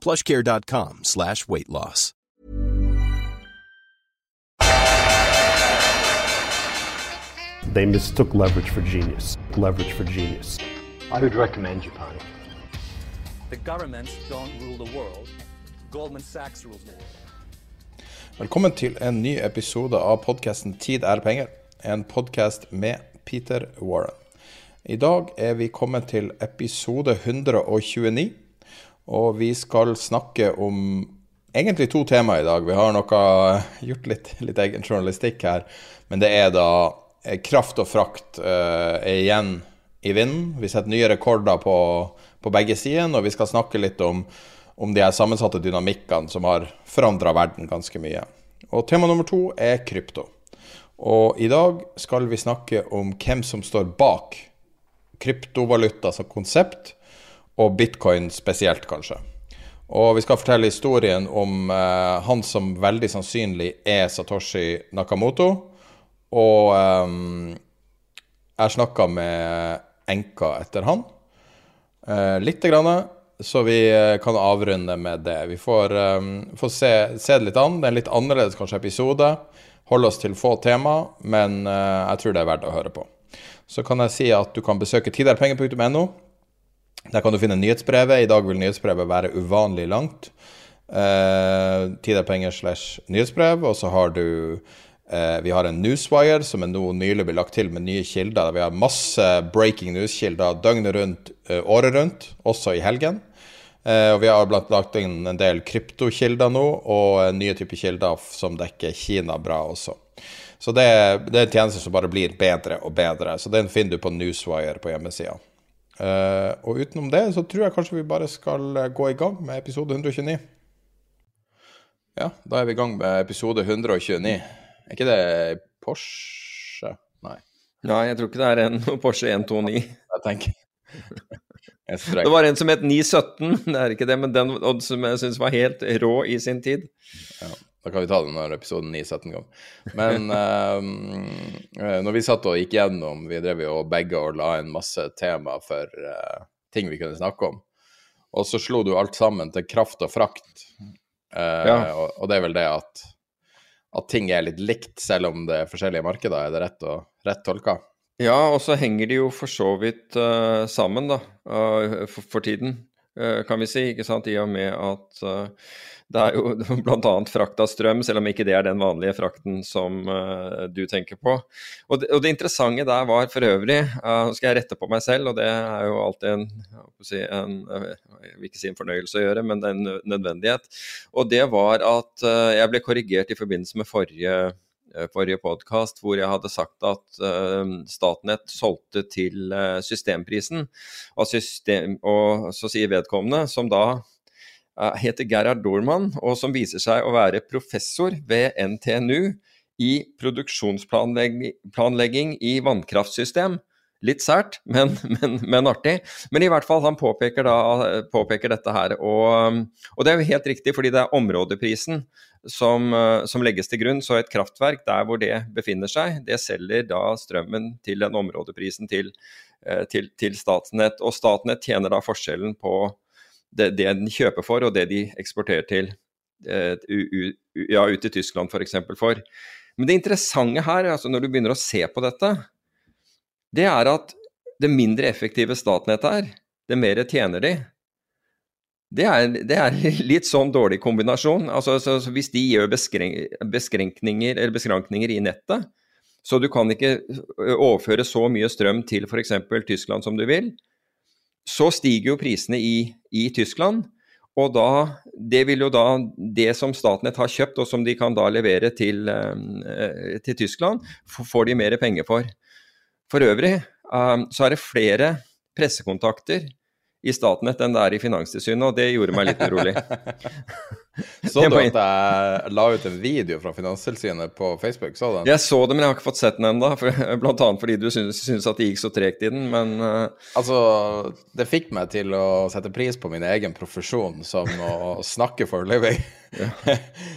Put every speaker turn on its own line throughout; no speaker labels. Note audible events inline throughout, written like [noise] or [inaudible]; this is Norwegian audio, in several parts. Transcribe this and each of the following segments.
plushcare.com slash weight loss.
They mistook leverage for genius. Leverage for genius.
I would recommend Japan.
The governments don't rule the world. Goldman Sachs rules the world.
Velkommen til en ny episode av podkasten 'Tid er penger', en podkast med Peter Warren. I dag er vi kommet til episode 129, og vi skal snakke om egentlig to temaer i dag. Vi har noe, gjort litt, litt egen journalistikk her, men det er da eh, kraft og frakt uh, er igjen i vinden. Vi setter nye rekorder på, på begge sider, og vi skal snakke litt om om de her sammensatte dynamikkene som har forandra verden ganske mye. Og tema nummer to er krypto. Og i dag skal vi snakke om hvem som står bak kryptovaluta som konsept, og bitcoin spesielt, kanskje. Og vi skal fortelle historien om eh, han som veldig sannsynlig er Satoshi Nakamoto. Og eh, jeg snakka med enka etter han. Eh, lite grann. Så vi eh, kan avrunde med det. Vi får, um, får se, se, det litt an. Det er en litt annerledes kanskje episode. Holde oss til få tema, men uh, jeg tror det er verdt å høre på. Så kan jeg si at du kan besøke tiderpenger.no. Der kan du finne nyhetsbrevet. I dag vil nyhetsbrevet være uvanlig langt. Uh, tiderpenger slash nyhetsbrev. Og så har du eh, Vi har en newswire som er nå nylig blitt lagt til med nye kilder. Vi har masse breaking news-kilder døgnet rundt, året rundt, også i helgen. Eh, og vi har blant lagt inn en del kryptokilder nå, og nye typer kilder som dekker Kina bra også. Så det, det er en tjeneste som bare blir bedre og bedre. Så den finner du på Newswire på hjemmesida. Uh, og utenom det så tror jeg kanskje vi bare skal gå i gang med episode 129. Ja, da er vi i gang med episode 129. Er ikke det Porsche? Nei.
Nei, jeg tror ikke det er en [laughs] Porsche 129.
Jeg tenker [laughs]
det var en som het 917, det er ikke det, men den som jeg syns var helt rå i sin tid.
Ja, da kan vi ta det når episoden 9-17 kom. Men uh, [laughs] når vi satt og gikk gjennom, vi drev jo begge og la inn masse tema for uh, ting vi kunne snakke om, og så slo du alt sammen til kraft og frakt. Uh, ja. og, og, det er vel det at, at ting er litt likt, selv om det er forskjellige markeder. Er det rett, og, rett tolka?
Ja, og så henger de jo for så vidt uh, sammen, da, for, for, tiden, kan vi si. ikke sant, I og med at det er jo [laughs] bl.a. frakt av strøm, selv om ikke det er den vanlige frakten som du tenker på. Og det, og det, interessante der var for øvrig, nå skal jeg rette på meg selv, og det er jo alltid en, si, en jeg vil ikke si en fornøyelse å gjøre, men det er en nødvendighet. Og det var at jeg ble korrigert i forbindelse med forrige Eh, forrige podkast hvor jeg hadde sagt at uh, Statnett solgte til uh, systemprisen. Og, system, og, så sier vedkommende, som da heter Gerhard Dorman, og som viser seg å være professor ved NTNU i produksjonsplanlegging i vannkraftsystem. Litt sært, men, [laughs] men, men, artig. Men i hvert fall, han påpeker, da, påpeker dette her. Og, og, det er jo helt riktig, fordi det er områdeprisen som, som, legges til grunn. Så et kraftverk der hvor det befinner seg, det selger da strømmen til den områdeprisen til, eh, til, til Statnett. Og Statnett tjener da forskjellen på det, det den kjøper for, og det de eksporterer til eh, ja, ut til Tyskland f.eks. For, for. Men det interessante her, altså når du begynner å se på dette, det er at det mindre effektive Statnett er, det mer tjener de. Det er, det er [laughs] litt sånn dårlig kombinasjon. Altså, så, så hvis de gjør beskrankninger, beskrankninger i nettet, så du kan ikke overføre så mye strøm til f.eks. Tyskland som du vil, så stiger jo prisene i, i Tyskland. Og da, det vil jo da det som Statnett har kjøpt, og som de kan da levere til, til Tyskland, får de mer penger for. For øvrig så er det flere pressekontakter i Statnett enn det er i Finanstilsynet, og det gjorde meg litt urolig. [laughs]
så du at jeg la ut en video fra Finanstilsynet på Facebook? Så den?
Jeg så det, men jeg har ikke fått sett den ennå. [laughs] Blant annet fordi du syns, at det gikk så tregt i den, men uh...
Altså, det fikk meg til å sette pris på min egen profesjon som å [laughs] snakke for living.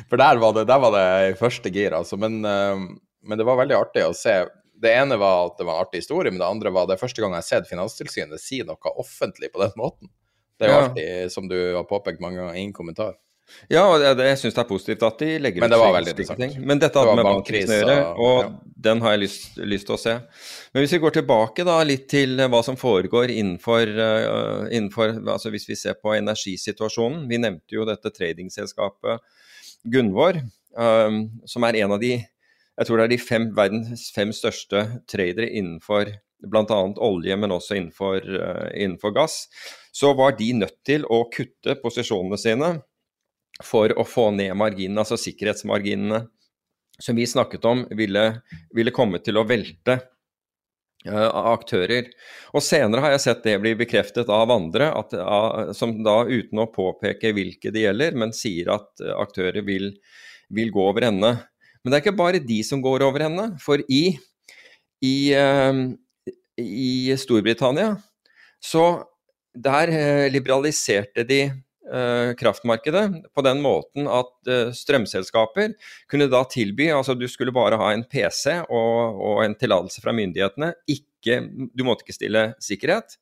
for der var, det, der var det i første gir, altså. Men, uh, men det var veldig artig å se det ene var at det var en artig historie, men det andre var det første gang jeg har sett Finanstilsynet si noe offentlig på den måten. Det er jo ja. alltid, som du har påpekt mange ganger, ingen kommentar.
Ja, og det, jeg syns det er positivt at de legger
ut Men det var veldig interessant.
Ting. Men dette hadde med bankkrisen å gjøre, og ja. den har jeg lyst, lyst, til å se. Men hvis vi går tilbake da litt til hva som foregår innenfor, uh, innenfor altså Hvis vi ser på energisituasjonen. Vi nevnte jo dette tradingselskapet Gunvor, um, som er en av de jeg tror det er de fem, verdens fem største tradere innenfor bl.a. olje, men også innenfor, uh, innenfor, gass. Så var de nødt til å kutte posisjonene sine for å få ned marginene, altså sikkerhetsmarginene som vi snakket om, ville, ville komme til å velte uh, aktører. Og Senere har jeg sett det bli bekreftet av andre, at, uh, som da uten å påpeke hvilke det gjelder, men sier at aktører vil, vil gå over ende. Men det er ikke bare de som går over henne. For i, i, uh, i Storbritannia så der uh, liberaliserte de uh, kraftmarkedet på den måten at eh, strømselskaper kunne da tilby Altså du skulle bare ha en PC og, og en tillatelse fra myndighetene. Ikke, du måtte ikke stille sikkerhet.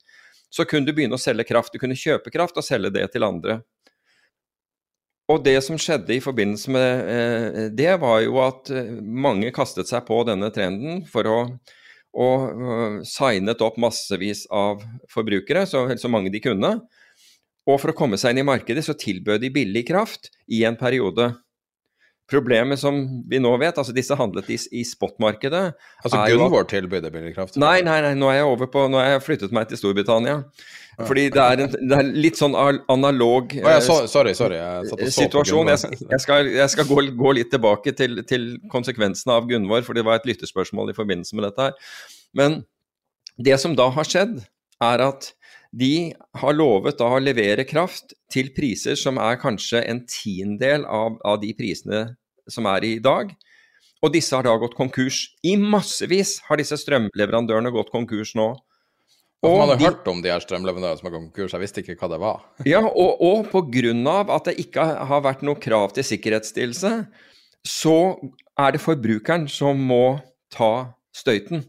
Så kunne du begynne å selge kraft. Du kunne kjøpe kraft og selge det til andre. Og det som skjedde i forbindelse med eh, det, var jo at eh, mange kastet seg på denne trenden for å og uh, signet opp massevis av forbrukere, så, så, mange de kunne. Og for å komme seg inn i markedet så tilbød de billig kraft i en periode. Problemet som vi nå vet, altså disse handlet i, i spotmarkedet
Altså Gunvor tilbyr billig kraft?
Nei, nei, nei, nå er jeg over på, nå har jeg flyttet meg til Storbritannia. Fordi det er, en, det er litt sånn analog
oh, ja, så, sorry, sorry. Jeg
situasjon. Jeg, jeg, skal, jeg skal gå, gå, litt tilbake til, til konsekvensene av Gunvor, for det var et lytterspørsmål i forbindelse med dette her. Men det som da har skjedd, er at de har lovet da å levere kraft til priser som er kanskje en tiendedel av, av de prisene som er i dag. Og disse har da gått konkurs. I massevis har disse strømleverandørene gått konkurs nå.
Og man har de, hørt om de her strømleverandørene som har gått konkurs, jeg visste ikke hva det var. [laughs]
ja, og, og pga. at det ikke har vært noe krav til sikkerhetsstillelse, så er det forbrukeren som må ta støyten.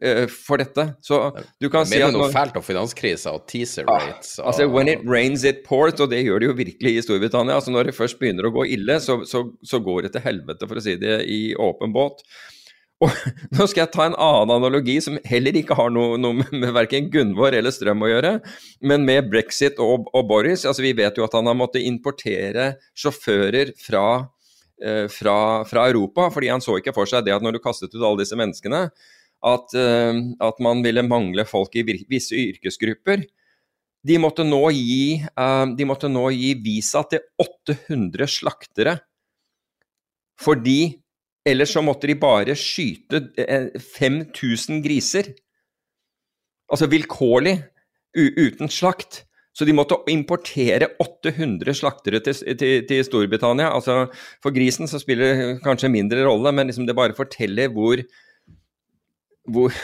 Eh, for dette. Så du kan
si at noe fælt om finanskrisa og teaser ah, rates.
Og... Altså, when it rains it port, og det gjør det jo virkelig i Storbritannia. altså Når det først begynner å gå ille, så, så, så går det til helvete, for å si det i åpen båt. Og [laughs] Nå skal jeg ta en annen analogi som heller ikke har noe, noe med, med verken Gunvor eller strøm å gjøre, men med brexit og, og, Boris. altså Vi vet jo at han har måttet importere sjåfører fra, eh, fra, fra Europa, fordi han så ikke for seg det at når du kastet ut alle disse menneskene, at, uh, at, man ville mangle folk i visse yrkesgrupper. De måtte nå gi, uh, de måtte nå gi visa til 800 slaktere. Fordi ellers så måtte de bare skyte 5000 eh, griser. Altså vilkårlig, uten slakt. Så de måtte importere 800 slaktere til, til, til, Storbritannia. Altså, for grisen så spiller det kanskje mindre rolle, men liksom det bare forteller hvor, [laughs] hvor,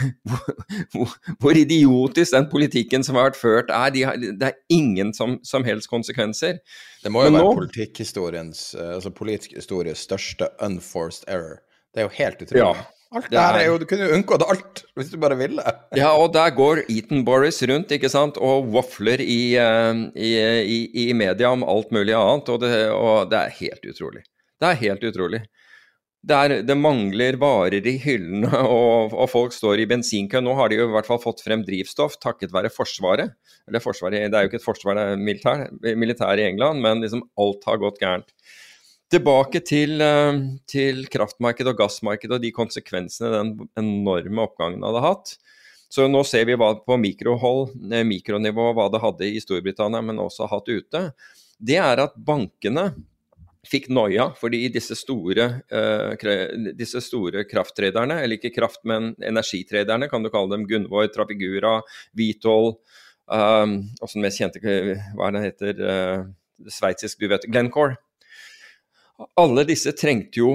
hvor, hvor, idiotisk den politikken som har vært ført er. De har, det er ingen som, som, helst konsekvenser.
Det må jo Men være politikkhistoriens, eh, altså politisk histories største unforced error. Det er jo helt utrolig. Ja, alt det her er jo, Du kunne jo unngått alt hvis du bare ville. [laughs]
Ja, og der går Eaton Boris rundt ikke sant, og vafler i, eh, i, i, i media om alt mulig annet, og det, og det er helt utrolig. Det er helt utrolig. Det, er, det, mangler varer i hyllene, [laughs] og, og, folk står i bensinkø. Nå har de jo i hvert fall fått frem drivstoff takket være Forsvaret. Eller Forsvaret, det er jo ikke et forsvar, det er militær, militær i England, men liksom alt har gått gærent. Tilbake til, eh, til kraftmarkedet og gassmarkedet og de konsekvensene den enorme oppgangen hadde hatt. Så nå ser vi på mikrohold, eh, mikronivå hva det hadde i Storbritannia, men også hatt ute. Det er at bankene fikk noia fordi disse store, uh, disse store krafttraderne, eller ikke kraft, men energitraderne, kan du kalle dem, Gunvor, Trafigura, Vitol, um, også den mest kjente, hva er det heter, uh, sveitsisk, du vet, Glencore. Alle disse trengte jo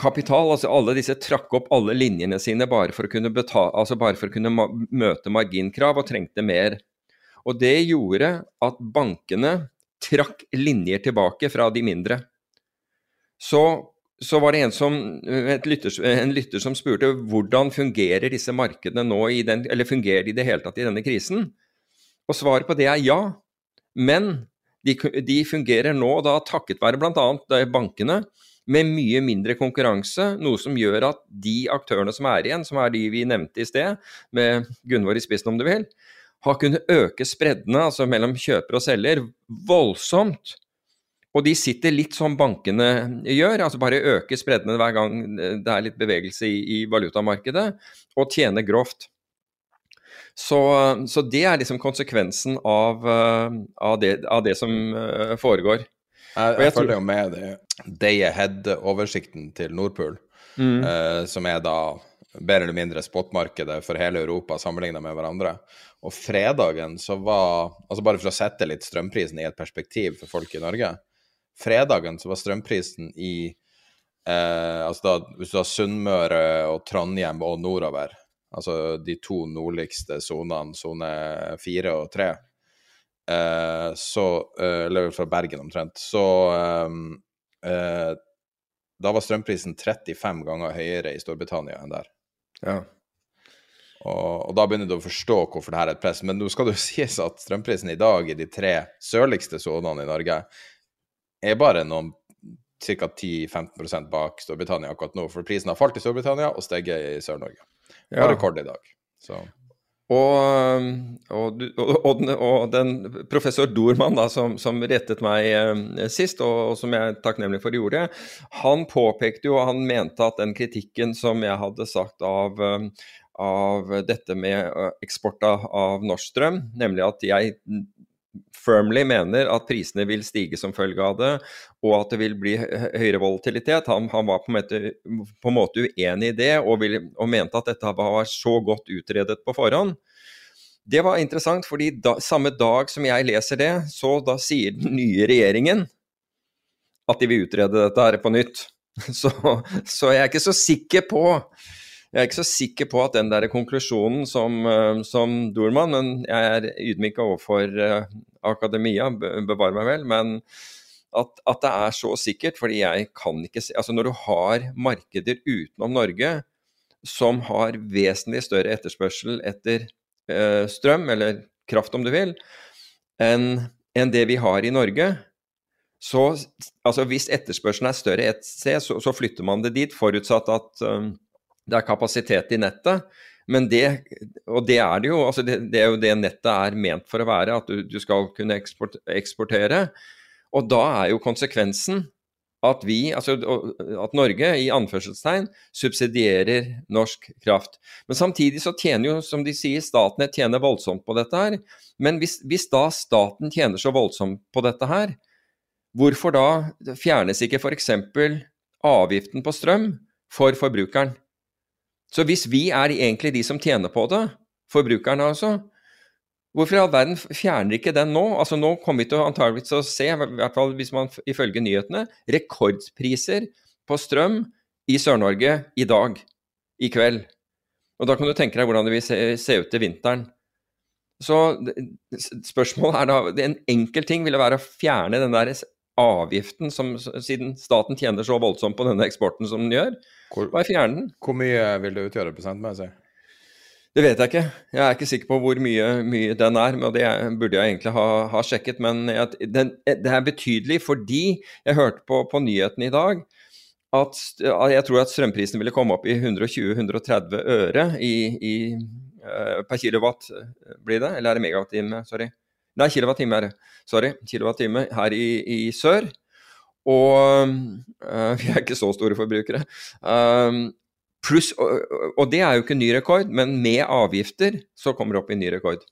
kapital, altså alle disse trakk opp alle linjene sine bare for å kunne, betale, altså bare for å kunne ma møte marginkrav, og trengte mer. Og det gjorde at bankene trakk linjer tilbake fra de mindre så, så var det en, som, lytter, en, lytter, som spurte hvordan fungerer disse markedene nå den, eller fungerer de i det hele tatt i denne krisen? Og svaret på det er ja. Men de, de fungerer nå da takket være bl.a. bankene med mye mindre konkurranse, noe som gjør at de aktørene som er igjen, som er de vi nevnte i sted, med Gunvor i spissen om du vil, har kunnet øke spreddene altså mellom kjøper og selger voldsomt. Og de sitter litt som bankene gjør, altså bare øker spreddene hver gang det er litt bevegelse i, i valutamarkedet, og tjener grovt. Så, så, det er liksom konsekvensen av, uh, av, det, av det, som uh, foregår.
Jeg, jeg, følger jo med day ahead-oversikten til Nordpool, mm. eh, som er da mer eller mindre spotmarkedet for hele Europa sammenligna med hverandre. Og fredagen så var Altså bare for å sette litt strømprisen i et perspektiv for folk i Norge fredagen så var strømprisen i eh, altså da, Hvis du har Sunnmøre og Trondheim og nordover, altså de to nordligste sonene, sone fire og tre, eh, så eh, Eller fra Bergen omtrent. Så eh, eh, Da var strømprisen 35 ganger høyere i Storbritannia enn der.
Ja.
Og, og, da begynner du å forstå hvorfor det her er et press. Men nå skal det jo [laughs] sies at strømprisen i dag i de tre sørligste sonene i Norge er bare noen ca. 10-15% bak Storbritannia akkurat nå. For prisen har falt i Storbritannia og steget i Sør-Norge. Ja. rekord i dag. Så.
Og, og, og, og, den professor Dorman da, som, som rettet meg eh, sist, og, som jeg er takknemlig for gjorde, han påpekte jo, og han mente at den kritikken som jeg hadde sagt av, eh, av dette med eh, eksport av norsk strøm, nemlig at jeg firmly mener at prisene vil stige som følge av det, og at det vil bli høyere volatilitet. Han, han var på en, måte, på en, måte, uenig i det, og, vil, og, mente at dette var så godt utredet på forhånd. Det var interessant, fordi da, samme dag som jeg leser det, så da sier den nye regjeringen at de vil utrede dette her på nytt. [laughs] Så, så jeg er ikke så sikker på jeg er ikke så sikker på at den der konklusjonen som, eh, som Dorman, men jeg er ydmyk overfor uh, akademia, bevare meg vel, men at, at, det er så sikkert, fordi jeg kan ikke se Altså når du har markeder utenom Norge som har vesentlig større etterspørsel etter eh, strøm, eller kraft om du vil, enn en det vi har i Norge, så altså hvis etterspørselen er større et sted, så, så, flytter man det dit, forutsatt at um, det er kapasitet i nettet. Men det, og det er det jo, altså det, det, er jo det nettet er ment for å være, at du, du skal kunne eksport, eksportere. Og da er jo konsekvensen at vi, altså at Norge i anførselstegn subsidierer norsk kraft. Men samtidig så tjener jo, som de sier, Statnett tjener voldsomt på dette her. Men hvis, hvis da staten tjener så voldsomt på dette her, hvorfor da fjernes ikke f.eks. avgiften på strøm for forbrukeren? Så hvis vi er egentlig de som tjener på det, forbrukerne altså, hvorfor i all verden fjerner ikke den nå? Altså Nå kommer vi til antageligvis å se, i hvert fall hvis man ifølge nyhetene, rekordpriser på strøm i Sør-Norge i dag, i kveld. Og da kan du tenke deg hvordan det vil se, se ut til vinteren. Så spørsmålet er da En enkel ting ville være å fjerne den der avgiften, som, siden staten tjener så voldsomt på denne eksporten som den gjør.
Hvor, Bare fjerne den. Hvor mye vil det utgjøre prosentmessig?
Det vet jeg ikke. Jeg er ikke sikker på hvor mye, mye den er. og Det burde jeg egentlig ha, ha sjekket. Men jeg, den, det er betydelig fordi jeg hørte på, på nyhetene i dag at jeg tror at strømprisen ville komme opp i 120-130 øre i, i, uh, per kilowatt, blir det? Eller er det megawattime? Sorry. Nei, kilowattime er det. Sorry. Kilowattime her i, i sør. Og uh, [laughs] vi er ikke så store forbrukere. Um, plus, og, og, det er jo ikke ny rekord, men med avgifter så kommer det opp i ny rekord.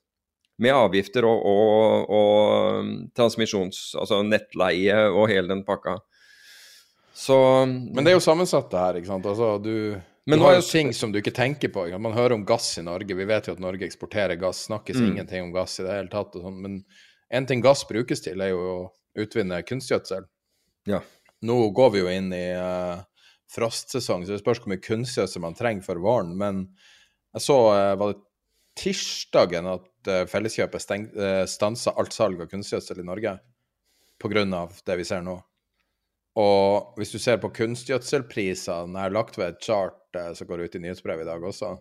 Med avgifter og, og, og transmisjons... Altså nettleie og hele den pakka. Så
Men det er jo sammensatt, det her. ikke sant? Altså, du, men nå er jo ting som du ikke tenker på. Man hører om gass i Norge. Vi vet jo at Norge eksporterer gass. Snakkes mm. ingenting om gass i det hele tatt. Sånn. Men en ting gass brukes til, er jo å utvinne kunstgjødsel.
Ja.
Nå går vi jo inn i uh, frostsesong, så det spørs hvor mye kunstgjødsel man trenger for våren. Men jeg så, uh, var det tirsdagen at uh, Felleskjøpet uh, stansa alt salg av kunstgjødsel i Norge pga. det vi ser nå. Og hvis du ser på kunstgjødselprisene, jeg har lagt ved et chart eh, som går ut i nyhetsbrevet i dag også,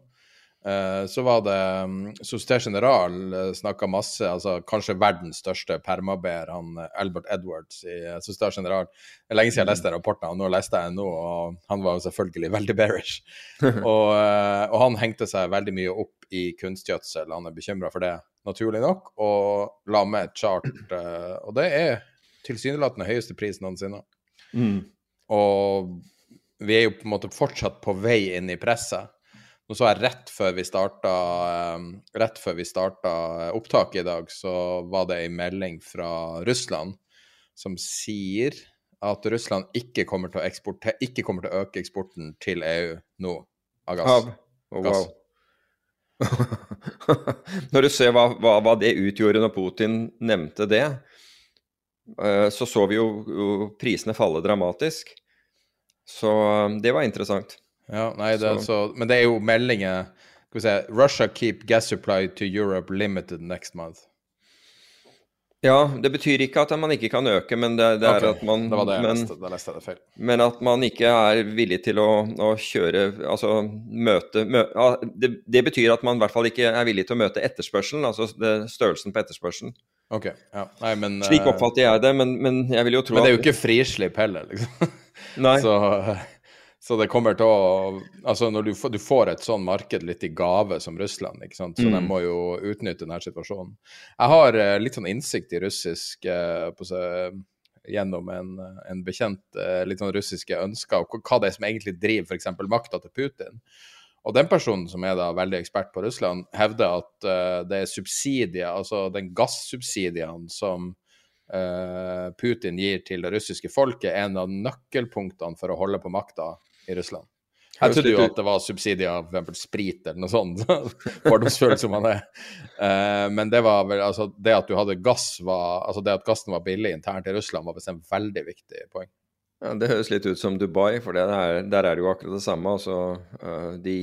eh, så var det um, Société General eh, snakka masse, altså kanskje verdens største permaber, han Albert Edwards i Société General. Det er lenge siden jeg leste den rapporten, og nå leste jeg den nå, og han var selvfølgelig [laughs] veldig bearish. og, og, han hengte seg veldig mye opp i kunstgjødsel, han er bekymra for det, naturlig nok, og la med et chart, og det er tilsynelatende høyeste pris noensinne.
Mm.
Og vi er jo på en måte fortsatt på vei inn i presset. Nå så jeg rett før vi starta ehm, Rett før vi starta opptaket i dag, så var det ei melding fra Russland som sier at Russland ikke kommer til å, ikke kommer til å øke eksporten til EU nå av gass.
Oh, wow. [laughs] når du ser hva, hva, hva, det utgjorde når Putin nevnte det, så så vi jo, prisene falle dramatisk. Så eh, det var interessant.
Ja, nei, det så. men det er jo meldinger skal vi se, Russia keep gas supply to Europe limited next month.
Ja, det betyr ikke at man ikke kan øke, men det, det okay. er at man
det var det jeg men, leste. Da leste jeg det feil.
Men at man ikke er villig til å, å kjøre Altså møte mø, det, det, betyr at man i hvert fall ikke er villig til å møte etterspørselen, altså størrelsen på etterspørselen.
Ok, ja. Nei, men
Slik eh, oppfatter jeg det, men, men, jeg vil jo tro
at Men det er jo ikke frislipp heller, liksom.
Nei. [laughs]
Så, så, det kommer til å Altså, når du, får, du får et sånn marked litt i gave som Russland, ikke sant, så mm. de må jo utnytte denne situasjonen. Jeg har uh, litt sånn innsikt i russisk uh, på gjennom en, en bekjent uh, litt sånn russiske ønsker, og hva det er som egentlig driver f.eks. makta til Putin. Og den personen som er da veldig ekspert på Russland, hevder at uh, det er subsidier, altså den gassubsidiene som uh, Putin gir til det russiske folket, er en av nøkkelpunktene for å holde på makta i Russland. Jeg trodde jo at det var subsidier av f.eks. sprit eller noe sånt, [laughs] fordomsfull som man er. Uh, men det var vel, altså det at du hadde gass var, altså det at gassen var billig internt i Russland, var bestemt veldig viktig poeng.
Ja, Det høres litt ut som Dubai, for der, der er det jo akkurat det samme. Altså, de,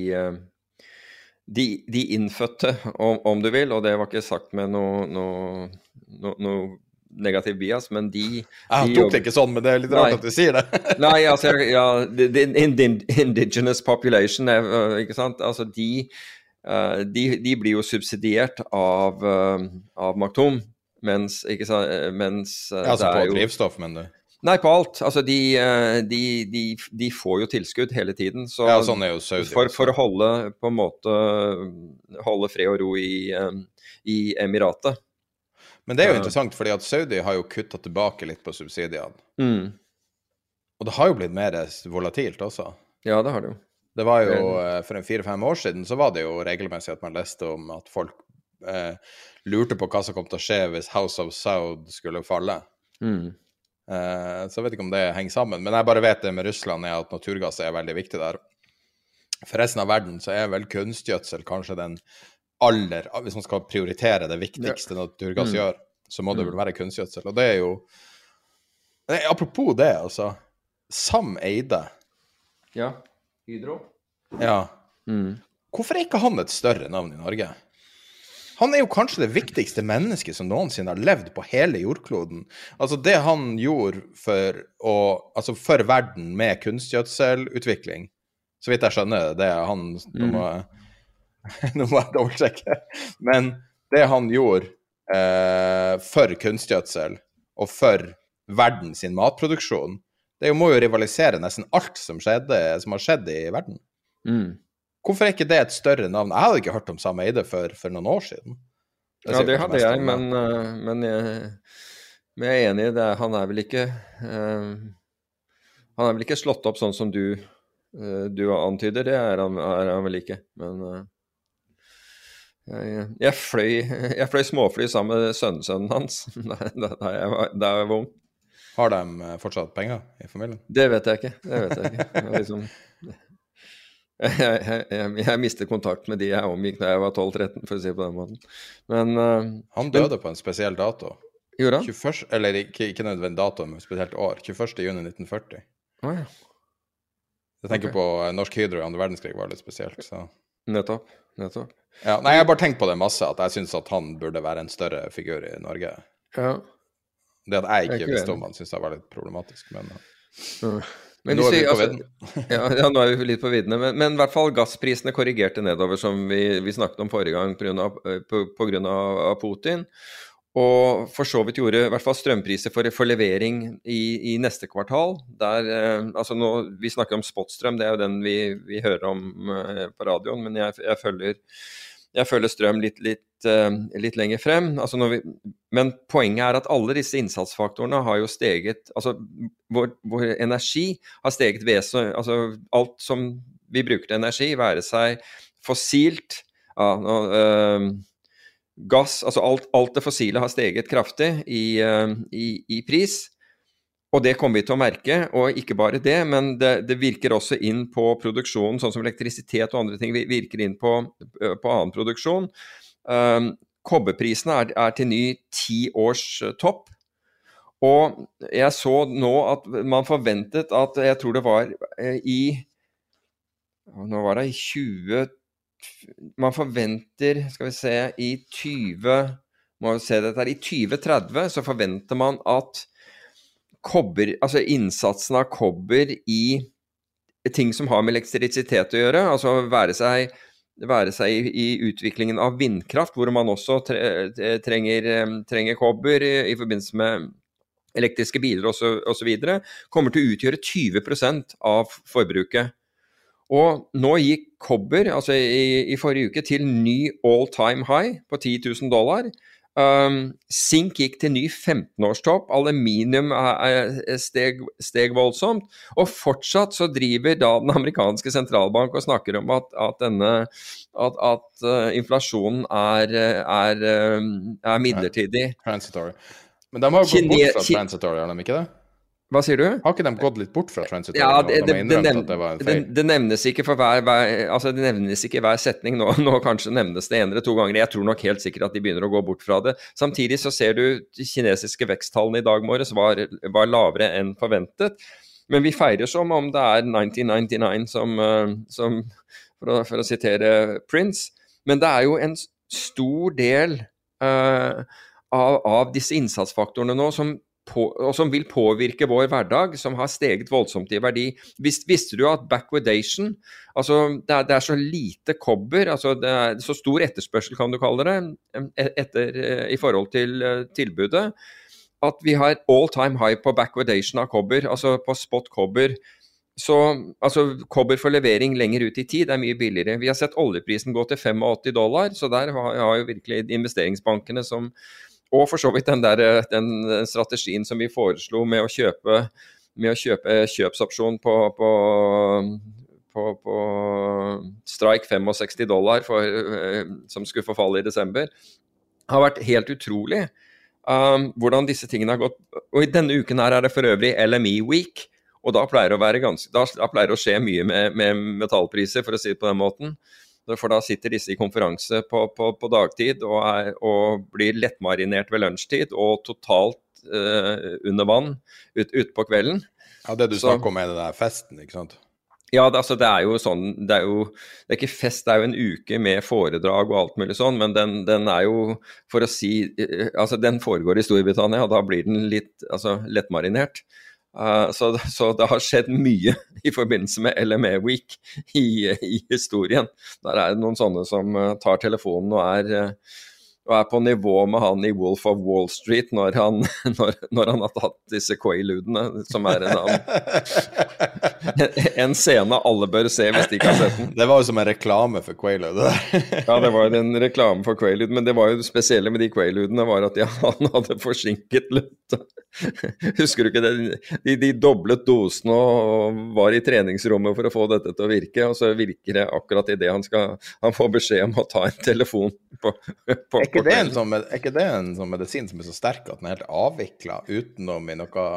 de, de innfødte, om, om, du vil, og det var ikke sagt med noe, noe, noe, noe negativ bias, men de
Jeg tok det ikke sånn, men det er litt rart at du sier det. [laughs]
nei, altså, ja, the, indigenous population, ikke sant. Altså, de, de, de blir jo subsidiert av, av Maktum, mens, ikke sant, mens
altså på drivstoff, mener du?
Nei, på alt. Altså, de, de, de, de, får jo tilskudd hele tiden. Så
ja, sånn er jo Saudi
for, for, å holde på en måte holde fred og ro i, i Emiratet.
Men det er jo interessant, fordi at Saudi har jo kutta tilbake litt på subsidiene.
Mm.
Og det har jo blitt mer volatilt også.
Ja, det har det jo.
Det var jo, eh, For en fire-fem år siden så var det jo regelmessig at man leste om at folk eh, lurte på hva som kom til å skje hvis House of Saud skulle falle.
Mm.
Eh, så jeg vet ikke om det henger sammen. Men jeg bare vet det med Russland er at naturgass er veldig viktig der. For resten av verden så er vel kunstgjødsel kanskje den aller Hvis man skal prioritere det viktigste ja. naturgass mm. gjør, så må det mm. vel være kunstgjødsel. Og det er jo Nei, Apropos det, altså. Sam Eide.
Ja. Hydro.
Ja.
Mm.
Hvorfor er ikke han et større navn i Norge? Han er jo kanskje det viktigste mennesket som noensinne har levd på hele jordkloden. Altså det han gjorde for, å, altså for verden med kunstgjødselutvikling, så vidt jeg skjønner det er han mm. [laughs] nå må jeg dobbeltsjekke. Men det han gjorde eh, for kunstgjødsel og for verden sin matproduksjon, Det må jo rivalisere nesten alt som, skjedde, som har skjedd i verden.
Mm.
Hvorfor er ikke det et større navn? Jeg hadde ikke hørt om Sam Eide for, for noen år siden.
Ja, det hadde jeg, men, uh, men, jeg, men, jeg, er enig i det. Han er vel ikke uh, Han er vel ikke slått opp sånn som du, uh, du antyder. Det er han, er han, vel ikke. Men jeg, jeg, fløy, [laughs] jeg fløy småfly sammen med sønnesønnen hans [laughs] da jeg, var, ung.
Har de fortsatt penger i familien?
Det vet jeg ikke. Det vet jeg ikke. Jeg, liksom, [laughs] jeg, jeg, jeg, mistet kontakt med de jeg omgikk da jeg var 12-13, for å si det på den måten. Men uh,
Han døde på en spesiell dato.
Gjorde han?
21, eller ikke, ikke nødvendig dato, men spesielt år. 21.6.1940.
Oh, ja.
Jeg tenker okay. på uh, Norsk Hydro i andre verdenskrig var litt spesielt. så...
Nettopp. Nettopp.
Ja, nei, jeg har bare tenkt på det masse, at jeg syns at han burde være en større figur i Norge.
Ja.
Det at jeg ikke, ikke visste om han, syns jeg var litt problematisk, men
uh. Men nå er vi på altså, [laughs] ja, ja, nå er vi litt på viddene. Men, men, i hvert fall gassprisene korrigerte nedover, som vi, vi snakket om forrige gang pga. Eh, Putin. Og for så vidt gjorde i hvert fall strømpriser for, for levering i, i, neste kvartal. Der, eh, altså nå, Vi snakker om spotstrøm, det er jo den vi, vi hører om eh, på radioen. Men jeg, jeg følger jeg følger strøm litt, litt, eh, litt lenger frem. Altså vi, men poenget er at alle disse innsatsfaktorene har jo steget Altså vår, vår energi har steget vesentlig Altså alt som vi bruker til energi, være seg fossilt ja, uh, Gass Altså alt, alt, det fossile har steget kraftig i, uh, i, i pris. Og det kommer vi til å merke, og ikke bare det, men det, det, virker også inn på produksjonen, sånn som elektrisitet og andre ting virker inn på, på annen produksjon. Um, Kobberprisene er, er, til ny tiårstopp. Og jeg så nå at man forventet at Jeg tror det var i Nå var det i 20 Man forventer, skal vi se, i 20 må vi se dette her, I 2030 så forventer man at kobber, altså innsatsen av kobber i ting som har med elektrisitet å gjøre, altså være seg, være seg i, i, utviklingen av vindkraft, hvor man også tre, trenger, trenger, kobber i, i, forbindelse med elektriske biler osv., kommer til å utgjøre 20 av forbruket. Og nå gikk kobber altså i, i forrige uke til ny all time high på 10 000 dollar. Um, Sink gikk til ny 15-årstopp, aluminium steg, steg, voldsomt. Og fortsatt så driver da den amerikanske sentralbank og snakker om at, at denne at, at uh, inflasjonen er, er, er midlertidig.
Transitory. Men de har gått bort fra transitory, har de ikke det?
Hva sier du?
Har ikke de gått litt bort fra transit?
Ja, det, de det, nevn, det, det nevnes ikke for hver, hver, altså det nevnes ikke hver setning. Nå, nå kanskje nevnes det en eller to ganger. Jeg tror nok helt sikkert at de begynner å gå bort fra det. Samtidig så ser du de kinesiske veksttallene i dag morges var, var lavere enn forventet. Men vi feirer som om det er 1999, som, eh, som for, å, for, å, sitere Prince. Men det er jo en stor del uh, av, av disse innsatsfaktorene nå som på, og som vil påvirke vår hverdag, som har steget voldsomt i verdi. Visst, visste du at backwardation altså det er, det er, så lite kobber, altså det er så stor etterspørsel, kan du kalle det, e, etter, eh, i forhold til uh, tilbudet, at vi har all time high på backwardation av kobber, altså på spot kobber. Så altså, kobber for levering lenger ut i tid er mye billigere. Vi har sett oljeprisen gå til 85 dollar, så der har, har jo virkelig investeringsbankene som og for så vidt den, der, eh, den strategien som vi foreslo med å kjøpe, med å kjøpe kjøpsopsjon på, på, på, på Strike 65 dollar for, eh, som skulle forfalle i desember, har vært helt utrolig. Um, hvordan disse tingene har gått. Og i denne uken her er det for øvrig LME week. Og da pleier det å, ganske, da, da pleier det å skje mye med, med metallpriser, for å si det på den måten. For da sitter disse i konferanse på, på, på dagtid og, er, og, blir lettmarinert ved lunsjtid og totalt uh, under vann ute ut på kvelden.
Ja, Det du snakker om er den der festen, ikke sant?
Ja, det, altså, det er jo sånn Det er jo det er ikke fest, det er jo en uke med foredrag og alt mulig sånn, men den, den er jo, for å si eh, Altså, den foregår i Storbritannia, og da blir den litt altså, lettmarinert. Uh, så, så, det har skjedd mye [laughs] i forbindelse med LME Week i, i historien. Der er det noen sånne som uh, tar telefonen og er, uh, og er på nivå med han i Wolf of Wall Street når han, [laughs] når, når han har tatt disse Quailudene, som er en annen En scene alle bør se hvis de ikke har sett den.
Det var jo som en reklame for Quailud, det der.
Ja, det var en reklame for Quailud, men det var jo spesielle med de Quailudene var at de, han hadde forsinket løpet. Husker du ikke det? De, de doblet dosene og var i treningsrommet for å få dette til å virke, og så virker det akkurat idet han skal Han får beskjed om å ta en telefon på, på,
ikke, det en sånn, medisin som er så sterk at den er helt avvikla utenom i noe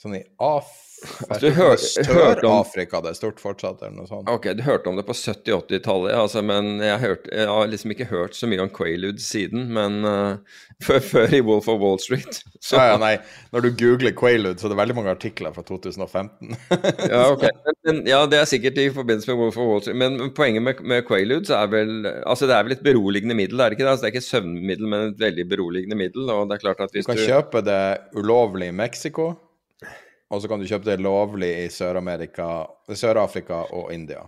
sånn i Af...
Altså, du
Sør-Afrika det er stort fortsatt, eller noe sånt?
Ok, du hørte om det på 70-80-tallet, altså, men jeg, hørte, jeg har liksom ikke hørt så mye om Quaaludes siden. Men uh, [laughs] før, før i Wolf of Wall Street. Så, [laughs]
Ja, ja, nei. Når du googler Quaaludes, så er det veldig mange artikler fra 2015. [laughs]
ja, ok. Men, ja, det er sikkert i forbindelse med Wolf of Wall Street. Men poenget med, med Quaaludes er vel Altså, det er vel et beroligende middel, er det ikke det? Altså, det er ikke et søvnmiddel, men et veldig beroligende middel. Og det er klart at hvis
Du
Du
kan kjøpe det ulovlig i Mexico, og så kan du kjøpe det lovlig i Sør-Afrika Sør-Afrika og India.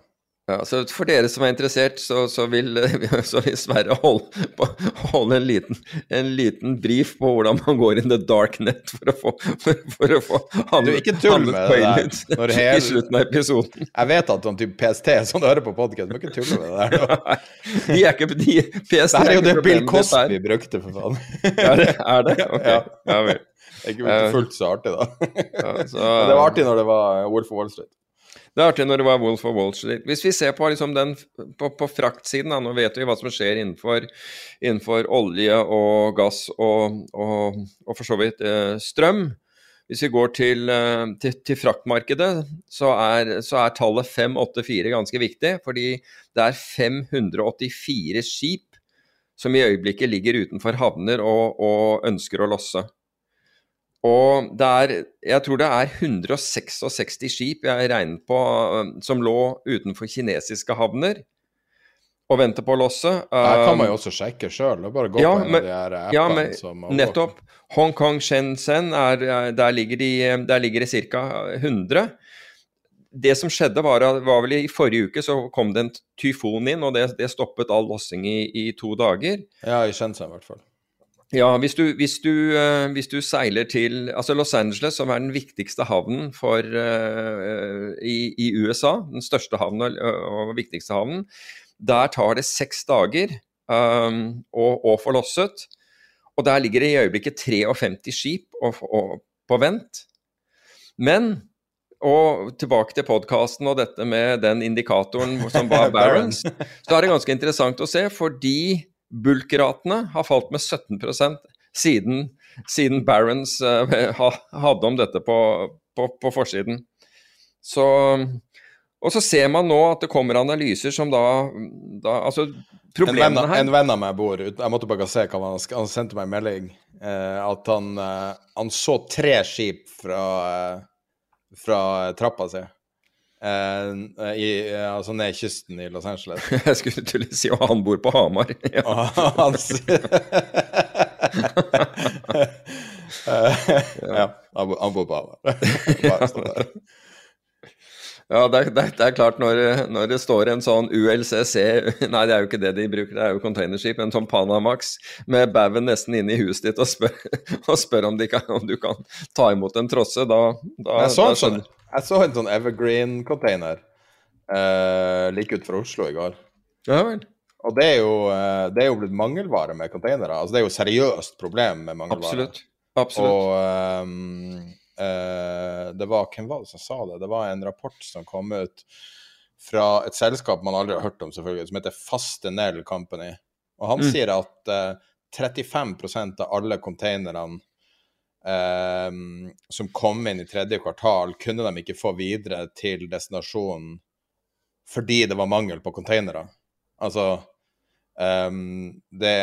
Ja, så For dere som er interessert, så, så, vil, [laughs] så vil Sverre holde, holde en, liten, en liten brief på hvordan man går in the dark net for å få, for, for å få
Du, ikke tull
handlet
med det der. Når hele-
i slutten av episoden.
Jeg vet at sånn type PST som hører på podkast, må ikke tulle med det der.
Nei, de er ikke de, PST
Det er jo det Bill Cosby brukte, for faen.
Er det? Er det? [laughs] Ok.
Ja.
Ja vel.
Er ikke fullt så artig, da.
Ja, så, [laughs]
det var artig når det var Wolf of Wall Street.
Det er artig når det var Wolf of Wall Street. Hvis vi ser på, liksom den, på, på fraktsiden, da, nå vet vi hva som skjer innenfor, innenfor olje og gass og, og, og for så vidt eh, strøm. Hvis vi går til, eh, til, til fraktmarkedet, så er, så er tallet 584 ganske viktig. Fordi det er 584 skip som i øyeblikket ligger utenfor havner og, og ønsker å losse. Og det er, jeg tror det er 166 skip jeg regnet på eh, som lå utenfor kinesiske havner og venter på å losse.
Det kan man
Um,
jo også sjekke sjøl. Bare gå
ja,
på en
men-
av de her appene
ja, men
som
nettopp. Hongkong, Shenzhen, er, er- der ligger de, der ligger det ca. 100. Det som skjedde, var, var vel i forrige uke så kom det en tyfon inn, og det, det stoppet all lossing i, i to dager.
Ja, i Shenzhen i hvert fall.
Ja, hvis du, hvis, du, eh, hvis du seiler til altså Los Angeles, som er den viktigste havnen for, eh, i, i USA, den største havnen og, og viktigste havnen, der tar det seks dager um, å, å få losset. Og der ligger det i øyeblikket 53 skip og, og, på vent. Men og tilbake til podkasten og dette med den indikatoren som var [laughs] Barents, så er det ganske interessant å se, fordi bulkratene har falt med 17 siden, siden Barents eh, hadde om dette på, på, på forsiden. Så, og så ser man nå at det kommer analyser som da, da Altså, problemene her
en venn av meg bor ute Jeg måtte bare se hva han Han sendte meg en melding. Eh, at han, eh, han så tre skip fra, eh, fra trappa si. Eh, i, eh, altså ned kysten i Los Angeles. [laughs]
Jeg skulle til å si at han bor på Hamar. [laughs] Ja. [laughs]
Eh, Ja, han bor, på Hamar.
Ja, det er, det, er, klart når, når det står en sånn ULCC Nei, det er jo ikke det de bruker, det er jo containerskip. En sånn Panamax med baugen nesten inne i huset ditt og spør, og spør om, de kan, om du kan ta imot en trosse. Da, da,
sånn,
da
skjønner, sånn, jeg så en sånn Evergreen-container uh, like utenfor Oslo i går.
Ja vel.
Og det er, jo, eh, det er jo blitt mangelvare med containere. Altså, det er jo et seriøst problem med mangelvare.
Absolutt. Absolutt.
Og ehm, uh, det var Hvem var det som sa det? Det var en rapport som kom ut fra et selskap man aldri har hørt om, selvfølgelig, som heter Fastenel Company. Og han
Mm.
sier at uh, 35% av alle containerne ehm, som kom inn i tredje kvartal, kunne de ikke få videre til destinasjonen fordi det var mangel på containere. Altså um, det,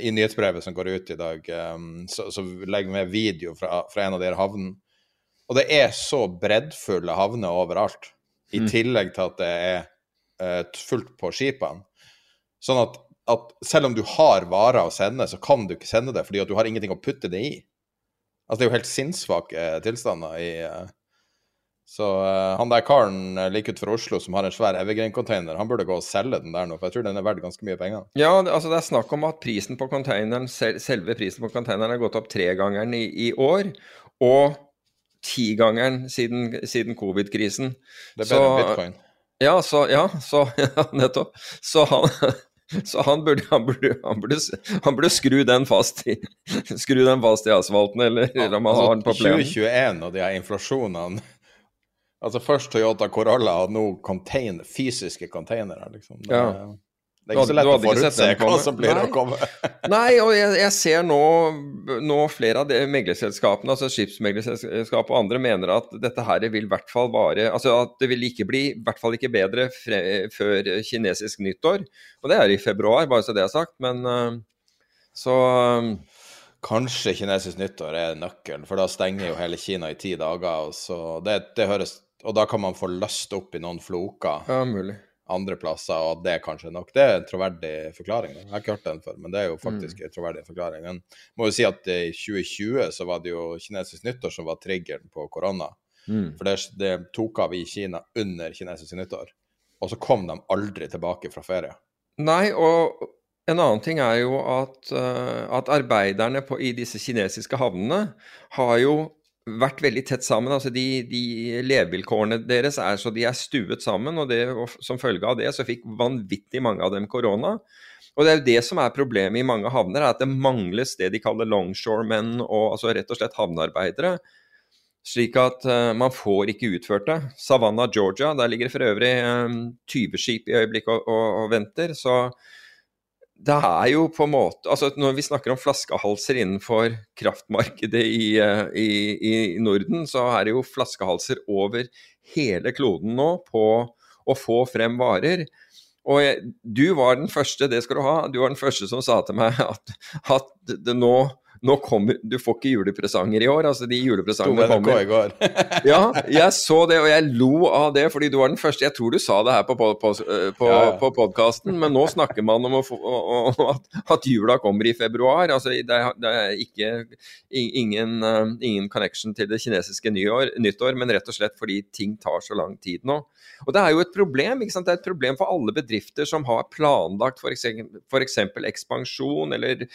I nyhetsbrevet som går ut i dag, um, så, så legger vi med video fra, fra en av de havnene. Og det er så breddfulle havner overalt, i
Mm.
tillegg til at det er uh, fullt på skipene. Sånn at, at selv om du har varer å sende, så kan du ikke sende det fordi at du har ingenting å putte det i. Altså, det er jo helt sinnssvake tilstander i eh, Så uh, han der karen like utenfor Oslo som har en svær Evergreen-container, han burde gå og selge den der nå, for jeg tror den er verdt ganske mye penger.
Ja, altså det er snakk om at prisen på containeren, selve prisen på containeren har gått opp tregangeren i, i år, og tigangeren siden, siden covid-krisen.
Det er bedre enn bitcoin.
Ja, så, ja, så [laughs] ja, nettopp. Så han [laughs] så han burde, han, burde, han, burde, han burde, skru den fast i, skru den fast i asfalten, eller, ja, eller om han altså, har den på plenen.
2021 og de her inflasjonene Altså først Toyota Corolla og nå container, fysiske containere, liksom. Det,
ja.
Det er ikke så lett å forutse hva som blir
Nei.
å komme. [laughs]
Nei, og jeg, jeg ser nå, nå, flere av de meglerselskapene, altså skipsmeglerselskap og andre, mener at dette her vil i hvert fall vare Altså at det vil ikke bli, i hvert fall ikke bedre fre, før kinesisk nyttår. Og det er i februar, bare så det er sagt. Men uh, så um,
Kanskje kinesisk nyttår er nøkkelen, for da stenger jo hele Kina i ti dager. Og, så det, det høres, og da kan man få løst opp i noen floker.
Ja, mulig
andre plasser, og at det kanskje er nok. Det er en troverdig forklaring. Jeg har ikke hørt den før, men det er jo faktisk mm. en troverdig forklaring. Men må jo si at i 2020 så var det jo kinesisk nyttår som var triggeren på korona. Mm. For det, det, tok av i Kina under kinesisk nyttår. Og så kom de aldri tilbake fra ferie.
Nei, og en annen ting er jo at, uh, at arbeiderne på, i disse kinesiske havnene har jo vært veldig tett sammen. altså de, de Levevilkårene deres er så de er stuet sammen. og, det, og Som følge av det så fikk vanvittig mange av dem korona. Og Det er jo det som er problemet i mange havner, er at det mangles det de kaller longshoremen, og altså rett og slett havnearbeidere. Slik at uh, man får ikke utført det. Savannah, Georgia, der ligger for øvrig um, 20 skip i øyeblikket og, og, og venter. så det er jo på en måte altså Når vi snakker om flaskehalser innenfor kraftmarkedet i, eh, i, i, Norden, så er det jo flaskehalser over hele kloden nå på å få frem varer. Og jeg, du var den første, det skal du ha, du var den første som sa til meg [laughs] at, at det nå nå kommer, Du får ikke julepresanger i år. altså De julepresangene kommer.
i går. [laughs]
ja, jeg så det, og jeg lo av det, fordi du var den første. Jeg tror du sa det her på, på, på, på, ja, ja. på podkasten, men nå snakker man om, få, å, at, at, jula kommer i februar. altså Det er, det er ikke ingen, uh, ingen, connection til det kinesiske nyår, nyttår, men rett og slett fordi ting tar så lang tid nå. Og Det er jo et problem ikke sant? det er et problem for alle bedrifter som har planlagt f.eks. ekspansjon, eller,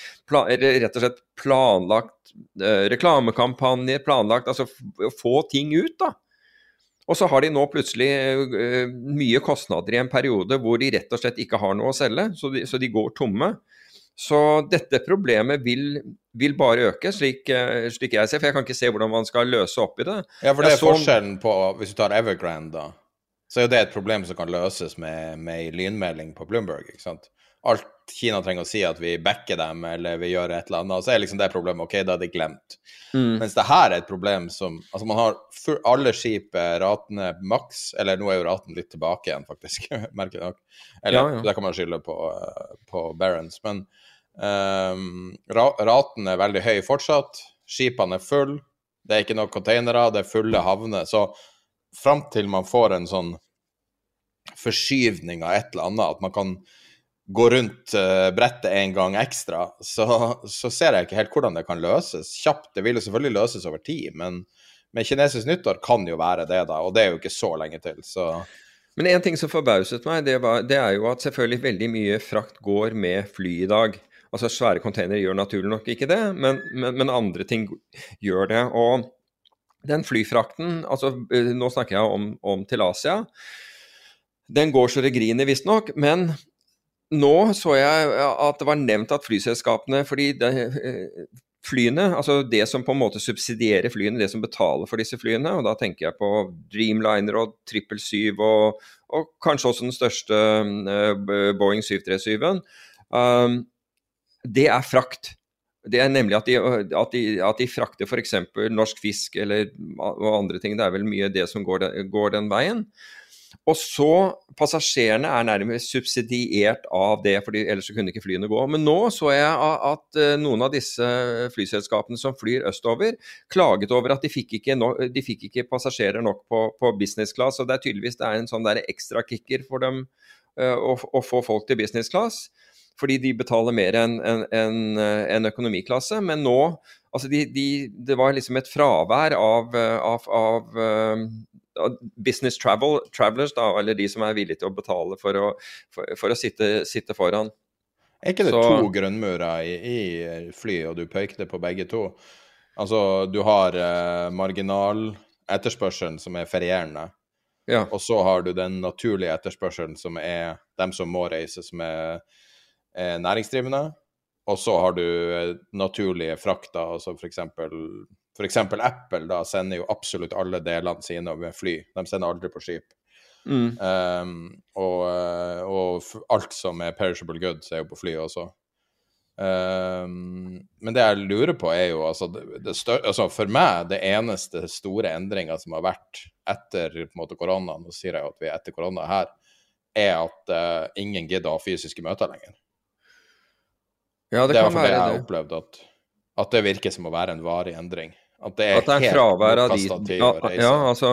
eller rett og slett planlagt eh, reklamekampanjer, planlagt Altså få ting ut, da. Og så har de nå plutselig eh, mye kostnader i en periode hvor de rett og slett ikke har noe å selge, så de, så de går tomme. Så dette problemet vil, vil bare øke, slik, uh, slik, jeg ser. For jeg kan ikke se hvordan man skal løse opp i det.
Ja, for det er så... forskjellen på Hvis du tar Evergrande, da, så er jo det et problem som kan løses med, med lynmelding på Bloomberg. ikke sant? alt Kina trenger å si at vi backer dem eller vi gjør et eller annet, så er liksom det problemet OK, da er det glemt. Mm. Mens det her er et problem som Altså, man har for alle skip ratene maks, eller nå er jo raten litt tilbake igjen, faktisk, [laughs] merkelig nok. Eller ja, ja. det kan man skylde på, på Barents. Men um, raten er veldig høy fortsatt. Skipene er fulle. Det er ikke nok containere, det er fulle havner. Så fram til man får en sånn forskyvning av et eller annet, at man kan gå rundt uh, brettet en gang ekstra, så, så, ser jeg ikke helt hvordan det kan løses. Kjapt, det vil jo selvfølgelig løses over tid, men med kinesisk nyttår kan jo være det, da, og det er jo ikke så lenge til, så
Men en ting som forbauset meg, det, var, det er jo at selvfølgelig veldig mye frakt går med fly i dag. Altså Svære containere gjør naturlig nok ikke det, men, men, men andre ting gjør det. Og den flyfrakten, altså eh, nå snakker jeg om, om til Asia, den går så det griner visstnok, men nå så jeg at det var nevnt at flyselskapene fordi det, eh, flyene, altså det som på en måte subsidierer flyene, det som betaler for disse flyene, og da tenker jeg på Dreamliner og 777 og, og kanskje også den største uh, Boeing 737-en, um, det er frakt. Det er nemlig at de, at de, at de frakter f.eks. norsk fisk eller og andre ting. Det er vel mye det som går går den veien. Og så Passasjerene er nærmest subsidiert av det, for ellers kunne ikke flyene gå. Men nå så jeg at eh, noen av disse flyselskapene som flyr østover, klaget over at de fikk ikke, no, de fikk ikke passasjerer nok på, på, business class. Og det er tydeligvis det er en sånn ekstrakicker for dem uh, å, å, få folk til business class. Fordi de betaler mer enn en, en, en økonomiklasse. Men nå altså de, de, Det var liksom et fravær av, av, av business travel, travelers, da, eller de som er villige til å betale for å, for, for å sitte, sitte, foran.
Er ikke det Så, to grønnmurer i, i flyet, og du pekte på begge to? Altså, du har eh, marginal etterspørselen som er ferierende. Ja. Og så har du den naturlige etterspørselen som er dem som må reise, som er, er næringsdrivende. Og så har du eh, naturlige frakter, altså f.eks. F.eks. Apple da sender jo absolutt alle delene sine med fly. De sender aldri på skip. Mm. Um, og, eh, og, alt som er perishable goods, er jo på fly også. Um, men det jeg lurer på, er jo altså, det, det stør, altså For meg, det eneste store endringa som har vært etter på en måte korona, nå sier jeg jo at vi er etter korona her, er at uh, ingen gidder å ha fysiske møter lenger.
Ja, det, det kan være
det. jeg har opplevd, at, at, det virker som å være en varig endring.
At det er, at det er fravær av de ja, ja, altså,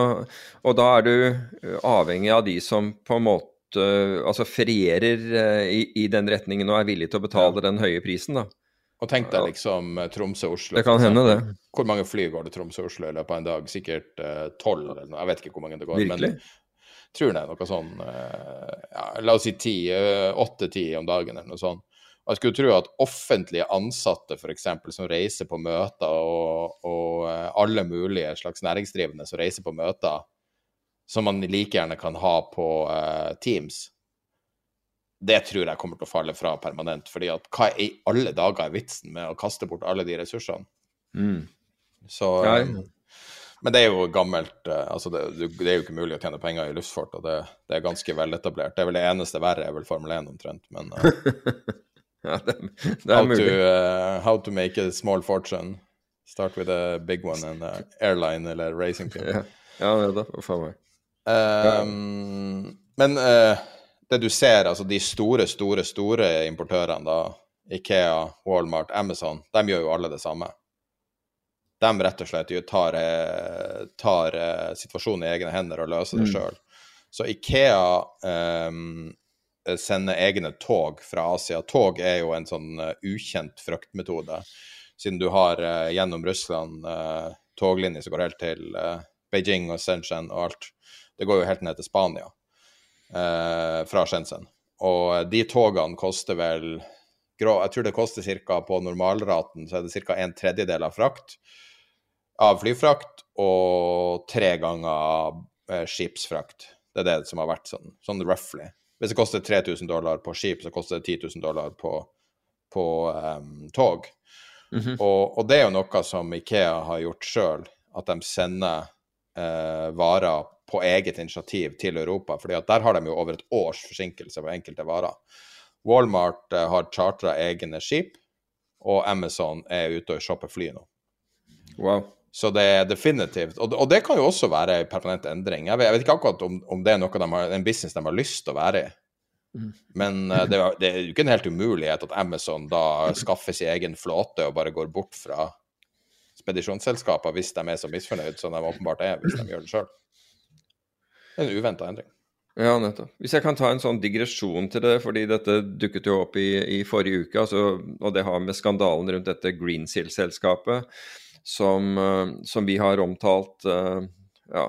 Og da er du eh, avhengig av de som på en måte altså ferierer uh, i, i, den retningen og er villig til å betale ja. den høye prisen, da.
Og tenk deg liksom Tromsø-Oslo.
Det kan hende, det.
Hvor mange fly går det Tromsø-Oslo i løpet av en dag? Sikkert tolv, uh, eller noe. Jeg vet ikke hvor mange det går.
Virkelig?
Men tror det er noe sånn uh, ja, La oss si ti, åtte-ti om dagen, eller noe sånt. Og jeg skulle tro at offentlige ansatte f.eks. som reiser på møter, og, og, eh, alle mulige slags næringsdrivende som reiser på møter, som man like gjerne kan ha på uh, Teams, det tror jeg kommer til å falle fra permanent. fordi at hva i alle dager er vitsen med å kaste bort alle de ressursene? Mm. Så um, Men det er jo gammelt altså det, det, er jo ikke mulig å tjene penger i luftfart, og det, det er ganske veletablert. Det er vel det eneste verre er vel Formel 1 omtrent, men uh, [laughs]
Ja, det, det er how mulig.
To, uh, how to make a small fortune. Start with a big one and an airline eller racing team.
Ja, ja det er faen meg.
Um, men uh, det du ser, altså de store, store, store importørene, da, Ikea, Walmart, Amazon, de gjør jo alle det samme. De rett og slett tar, eh, tar situasjonen i egne hender og løser det mm. Så Ikea um, Eh, sende egne tog fra Asia. Tog er jo en sånn uh, ukjent fraktmetode, siden du har uh, gjennom Russland toglinjer som går helt til Beijing og Shenzhen og alt. Det går jo helt ned til Spania fra Shenzhen. Og de togene koster vel Jeg tror det koster ca. på normalraten så er det ca. en tredjedel av frakt av flyfrakt og tre ganger skipsfrakt. Det er det som har vært sånn, sånn roughly. Hvis det koster 3000 dollar på skip, så koster det 10 000 dollar på, på um, tog. Mm -hmm. og, og, det er jo noe som Ikea har gjort sjøl, at de sender uh, varer på eget initiativ til Europa. fordi at der har de jo over et års forsinkelse på enkelte varer. Walmart uh, har chartra egne skip, og Amazon er ute og shopper fly nå.
Wow.
Så det er definitivt Og, og det kan jo også være en permanent endring. Jeg vet, jeg vet ikke akkurat om, om, det er noe de har, en business de har lyst til å være i. Mm. Men uh, det, det, er jo ikke en helt umulighet at Amazon da skaffer sin egen flåte og bare går bort fra spedisjonsselskaper hvis de er så misfornøyd som de åpenbart er, hvis de gjør det sjøl. En uventa endring.
Ja, nettopp. Hvis jeg kan ta en sånn digresjon til det, fordi dette dukket jo opp i, i forrige uke, altså, og det har med skandalen rundt dette Greensill-selskapet som, eh, som vi har omtalt eh, ja,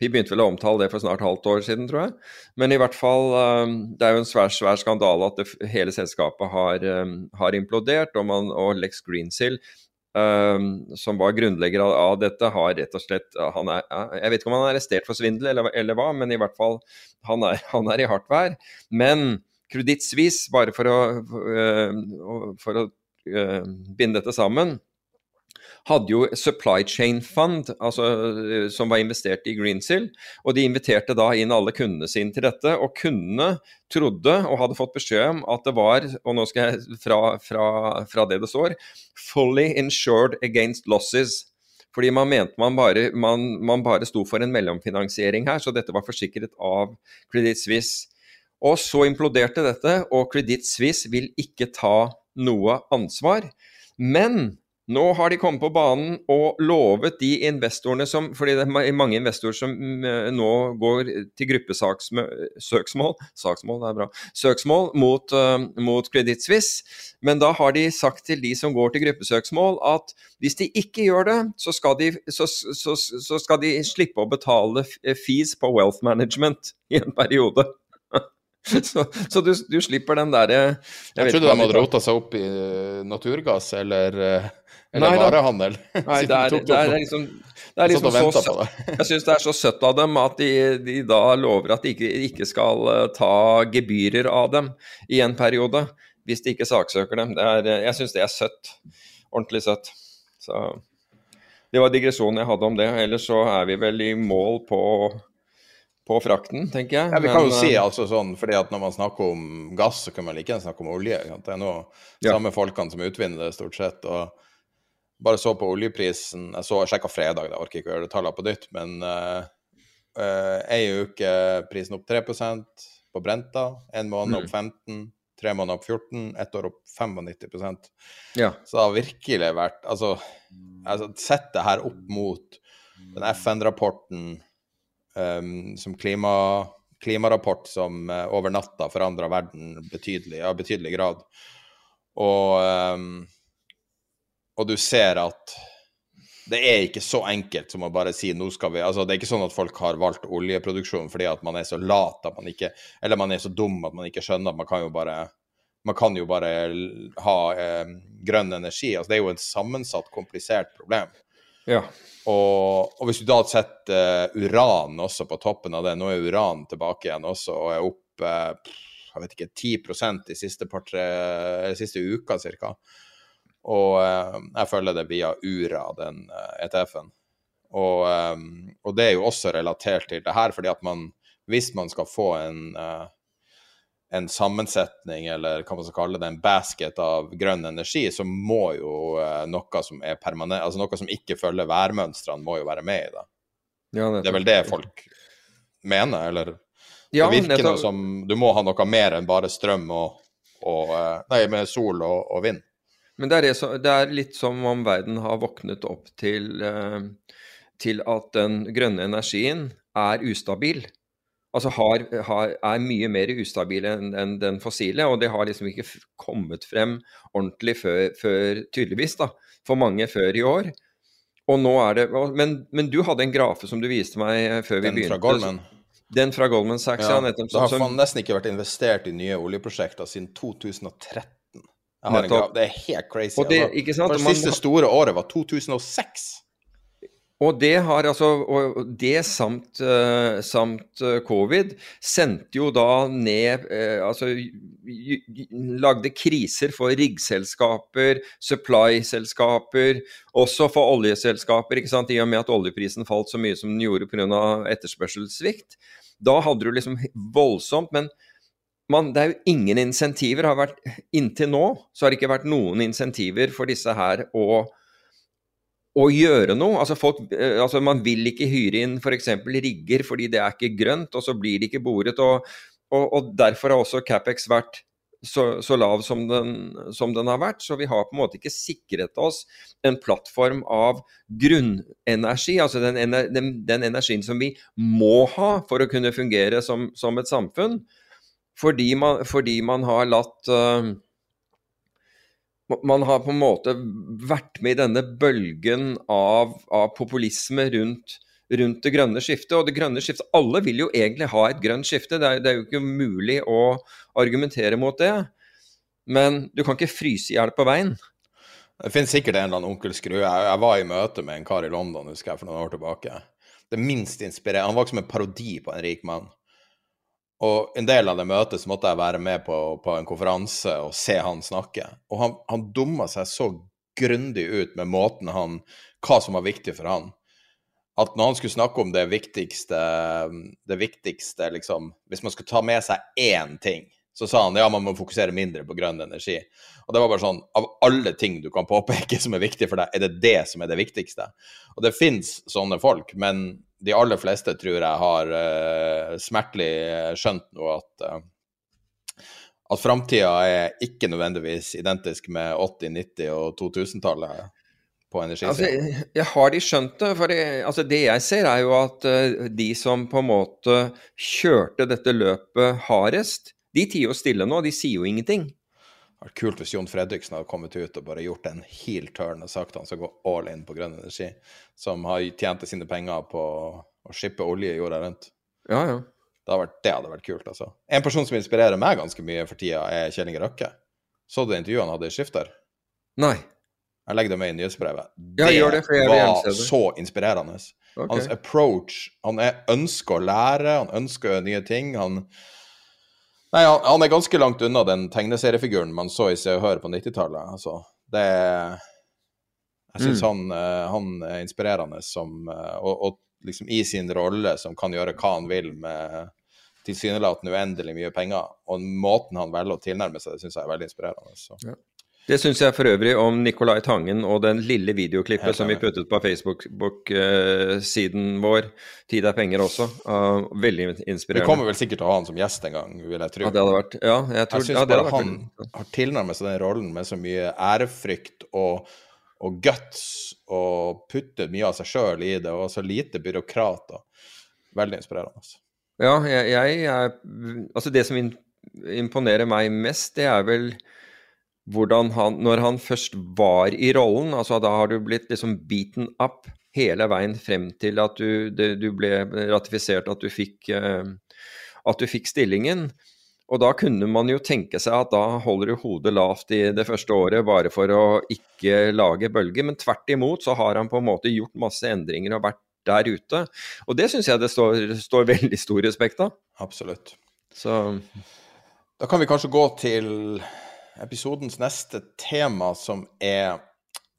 vi begynte vel å omtale det for snart halvt år siden, tror jeg. Men i hvert fall, eh, det er jo en svær, svær skandale at det, hele selskapet har, har implodert. Og, man, og Lex Greensill, som var grunnlegger av, av, dette, har rett og slett er, Jeg vet ikke om han er arrestert for svindel eller, eller hva, men i hvert fall, han er, [laughs] han er i hardt vær. Men kredittsvis, bare for å, for å uh, binde dette sammen hadde jo Supply Chain Fund, altså, eh, som var investert i Greensill. Og de inviterte da inn alle kundene sine til dette. Og kundene trodde og hadde fått beskjed om at det var, og nå skal jeg fra, fra, fra det det står, fully insured against losses. Fordi man mente man bare, man, man bare sto for en mellomfinansiering her, så dette var forsikret av Credit Suisse. Og så imploderte dette, og Credit Suisse vil ikke ta noe ansvar. Men Nå har de kommet på banen og lovet de investorene som fordi det er mange investorer som nå går til gruppesøksmål Saksmål, det er bra. Søksmål mot, uh, mot Credit Suisse. Men da har de sagt til de som går til gruppesøksmål at hvis de ikke gjør det, så skal de, så, så, så skal de slippe å betale fees på wealth management i en periode. [laughs] Så, så du, du, slipper den derre
Jeg, jeg trodde de hadde rota seg opp i naturgass eller eller Nei.
Nei, [laughs] det er, det er, liksom, det er liksom så søtt. Jeg syns det er så søtt av dem at de, de da lover at de ikke, ikke, skal eh, ta gebyrer av dem i en periode, hvis de ikke saksøker dem. Er, jeg syns det er søtt. Ordentlig søtt. Så det var digresjonen jeg hadde om det. Ellers så er vi vel i mål på på frakten, tenker jeg.
Ja, Vi kan Men, jo si eh, altså sånn, fordi at når man snakker om gass, så kan man like gjerne snakke om olje. Det er nå ja. samme folkene som utvinner det, stort sett. og bare så på oljeprisen Jeg så sjekka fredag, jeg orker ikke å gjøre tallene på nytt, men uh, uh, ei uke prisen opp 3% på Brenta, en måned opp 15 mm. tre måneder opp 14, ett år opp 95
ja.
Så det har virkelig vært Altså, altså sett det her opp mot den FN-rapporten um, som klima, klimarapport som uh, over natta forandra verden betydelig, ja, betydelig grad. Og um, og du ser at det er ikke så enkelt som å bare si nå skal vi altså Det er ikke sånn at folk har valgt oljeproduksjon fordi at man er så lat at man ikke Eller man er så dum at man ikke skjønner at man kan jo bare man kan jo bare ha eh, grønn energi. altså Det er jo en sammensatt, komplisert problem.
Ja.
Og, og, hvis du da setter uh, uran også på toppen av det Nå er uran tilbake igjen også og er opp uh, jeg vet ikke, 10% de siste, par, tre, siste uka ca. Og eh, jeg følger det via Ura, den ETF-en. Eh, e og, eh, og, det er jo også relatert til det her, fordi at man, hvis man skal få en, en sammensetning, eller hva man skal kalle det, en basket av grønn energi, så må jo noe som er permanent, altså noe som ikke følger værmønstrene, må jo være med i det. Ja, det er vel det folk mener, eller? Ja, det virker noe som Du må ha noe mer enn bare strøm og, og Nei, med sol og, og vind.
Men det er, det, det er, litt som om verden har våknet opp til, eh, til at den grønne energien er ustabil. Altså har, har, er mye mer ustabil enn en den fossile, og det har liksom ikke kommet frem ordentlig før, før tydeligvis, da, for mange før i år. Og nå er det, men, men, du hadde en grafe som du viste meg før vi
den
begynte.
Fra Goldman.
Den fra Goldman Sachs, ja.
nettopp. Det har nesten ikke vært investert i nye oljeprosjekter siden 2013. Det er helt crazy.
Og det, altså. ikke sant?
For det siste store året var 2006.
Og det har altså Og det samt, uh, samt uh, covid sendte jo da ned uh, Altså lagde kriser for riggselskaper, supply-selskaper, også for oljeselskaper, ikke sant, i og med at oljeprisen falt så mye som den gjorde pga. etterspørselssvikt. Da hadde du liksom voldsomt, men man, det er jo ingen insentiver. Har vært, inntil nå så har det ikke vært noen insentiver for disse her å, å gjøre noe. Altså, folk, eh, altså Man vil ikke hyre inn f.eks. rigger fordi det er ikke grønt, og så blir det ikke boret. Og, og, og derfor har også Capex vært så, så lav som den, som den, har vært. Så vi har på en måte ikke sikret oss en plattform av grunnenergi, altså den, den, den energien som vi må ha for å kunne fungere som, som et samfunn. Fordi man, fordi man har latt uh, Man har på en måte vært med i denne bølgen av, av populisme rundt, rundt, det grønne skiftet. Og det grønne skiftet Alle vil jo egentlig ha et grønt skifte, det er, det er jo ikke mulig å argumentere mot det. Men du kan ikke fryse i hjel på veien.
Det finnes sikkert en eller annen onkel Skrue. Jeg, jeg, var i møte med en kar i London husker jeg, for noen år tilbake. Det minst inspirerende Han var som en parodi på en rik mann. Og en del av det møtet så måtte jeg være med på, på en konferanse og se han snakke. Og han, han dumma seg så grundig ut med måten han Hva som var viktig for han. At når han skulle snakke om det viktigste Det viktigste, liksom Hvis man skulle ta med seg én ting, så sa han ja, man må fokusere mindre på grønn energi. Og det var bare sånn Av alle ting du kan påpeke som er viktig for deg, er det det som er det viktigste? Og det fins sånne folk, men de aller fleste tror jeg har uh, smertelig skjønt nå at uh, at framtida er ikke nødvendigvis identisk med 80-, 90- og 2000-tallet. på energisiden?
Altså, jeg, jeg har de skjønt det? For det, altså, det jeg ser, er jo at uh, de som på en måte kjørte dette løpet hardest, de tier jo stille nå. De sier jo ingenting.
Vært kult hvis Jon Fredriksen hadde kommet ut og bare gjort en heel turn og sagt han skal gå all in på grønn energi, som har tjent sine penger på å shippe olje jorda rundt.
Ja, ja.
Det hadde, vært, det hadde vært kult, altså. En person som inspirerer meg ganske mye for tida, er Kjell Inge Røkke. Så du intervjuet han hadde i Skifter?
Nei.
Jeg legger det med i nyhetsbrevet.
Ja,
det, var
det.
så inspirerende.
Okay.
Hans approach Han er, ønsker å lære, han ønsker nye ting. Han Nei, han, han er ganske langt unna den tegneseriefiguren man så i Se og Hør på 90-tallet. Altså, det Jeg syns
Mm.
han, eh, han er inspirerende som eh, og, og liksom i sin rolle som kan gjøre hva han vil med tilsynelatende uendelig mye penger. Og måten han velger å tilnærme seg det, syns jeg er veldig inspirerende. Så.
Det syns jeg for øvrig om Nicolai Tangen og den lille videoklippet som vi puttet på Facebook-siden vår. Tid er penger også. Uh, veldig
Vi
inspirerende.
kommer vel sikkert til å ha han som gjest en gang, vil jeg tro.
Ja, det hadde vært Ja, jeg tror
Jeg syns
ja,
bare han har tilnærmet seg den rollen med så mye ærefrykt og, og guts, og putter mye av seg sjøl i det, og så lite byråkrat. og Veldig inspirerende. altså.
Ja, jeg, jeg er Altså, det som imponerer meg mest, det er vel hvordan han Når han først var i rollen, altså da har du blitt liksom beaten up hele veien frem til at du, det, du ble ratifisert, at du fikk eh, At du fikk stillingen. Og da kunne man jo tenke seg at da holder du hodet lavt i det første året bare for å ikke lage bølger, men tvert imot så har han på en måte gjort masse endringer og vært der ute. Og det syns jeg det står, står veldig stor respekt av.
Absolutt.
Så
Da kan vi kanskje gå til episodens neste tema, som er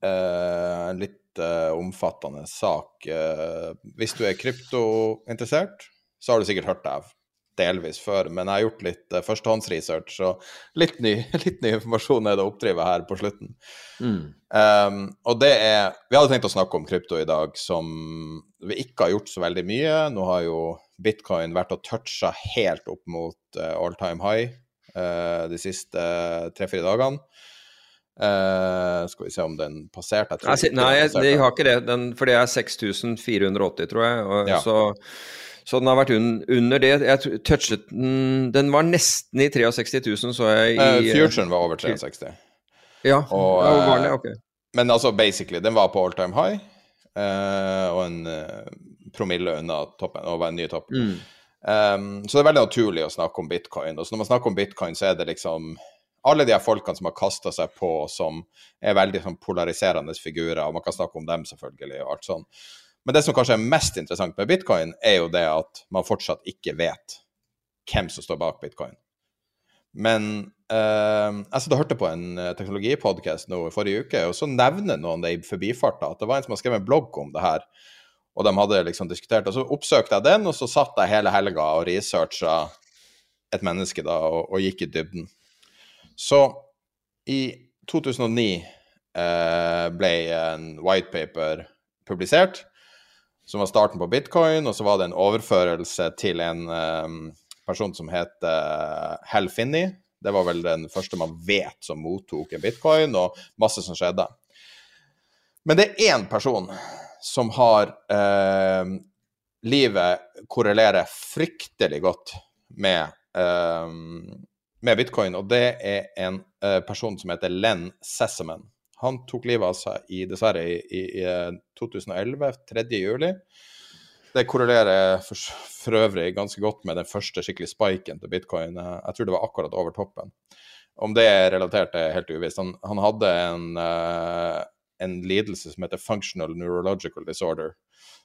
eh, en litt eh, omfattende sak. Eh, hvis du er kryptointeressert, så har du sikkert hørt det av delvis før, men jeg har gjort litt eh, førstehåndsresearch, så litt ny, [laughs] litt ny informasjon er det å oppdrive her på slutten. Um, og det er Vi hadde tenkt å snakke om krypto i dag, som vi ikke har gjort så veldig mye. Nå har jo bitcoin vært og toucha helt opp mot all time high de siste tre-fire dagene. Uh, skal vi se om den passerte? Jeg tror
Nei, jeg, de har ikke det, den, for det er 6480, tror jeg. Og,
Ja.
så, så den har vært un, under det. Jeg touchet den Den var nesten i 63 000, så jeg I, uh,
Futuren var over 63.
Ja,
og,
ja, var det,
eh,
Ok.
Men altså, basically, den var på all time high, eh, og en eh, promille unna toppen, og var en ny topp.
Mm.
Um, så det er veldig naturlig å snakke om bitcoin. Og så når man snakker om bitcoin, så er det liksom alle de her folkene som har kasta seg på, som er veldig sånn polariserende figurer, og man kan snakke om dem selvfølgelig, og alt sånn. Men det som kanskje er mest interessant med bitcoin, er jo det at man fortsatt ikke vet hvem som står bak bitcoin. Men eh, jeg satt og hørte på en teknologipodkast teknologipodcast nå i forrige uke, og så nevner noen det i forbifarta, at det var en som har skrevet en blogg om det her. Og de hadde liksom diskutert, og så oppsøkte jeg den, og så satt jeg hele helga og researcha et menneske da, og, og gikk i dybden. Så i 2009 eh, ble en whitepaper publisert, som var starten på bitcoin, og så var det en overførelse til en eh, person som het eh, Hal Finney. Det var vel den første man vet som mottok en bitcoin, og masse som skjedde. Men det er én person som har eh, Livet korrelerer fryktelig godt med, eh, med bitcoin, og det er en eh, person som heter Len Sessaman. Han tok livet av seg i, dessverre i, i, i eh, 2011, 3. juli. Det korrelerer for, for øvrig ganske godt med den første skikkelig spiken til bitcoin. Eh, Jeg tror det var akkurat over toppen. Om det er relatert, er helt uvisst. Han, han hadde en, eh, en lidelse som heter functional neurological disorder,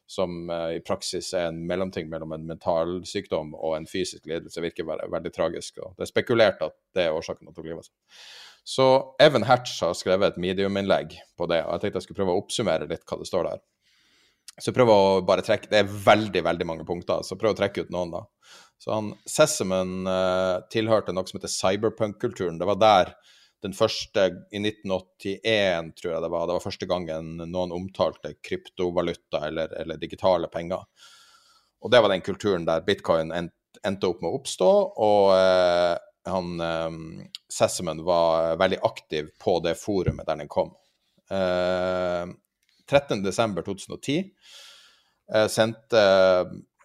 som eh, i praksis er en mellomting mellom en mental sykdom og en fysisk lidelse. Virker være veldig tragisk. og Det er spekulert at det er årsaken til at hun livet seg. Så Evan Hatch har skrevet et mediuminnlegg på det, og jeg tenkte jeg skulle prøve å oppsummere litt hva det står der. Så prøv å bare trekke Det er veldig, veldig mange punkter, så prøv å trekke ut noen, da. Så han Sessamon uh, tilhørte noe som heter cyberpunk-kulturen. Det var der den første, i 1981, tror jeg det var, det var første gangen noen omtalte kryptovaluta eller, eller digitale penger. Og det var den kulturen der bitcoin end, endte opp med å oppstå, og eh, han eh, Sessaman var veldig aktiv på det forumet der den kom. Eh, 13.12.2010 eh, sendte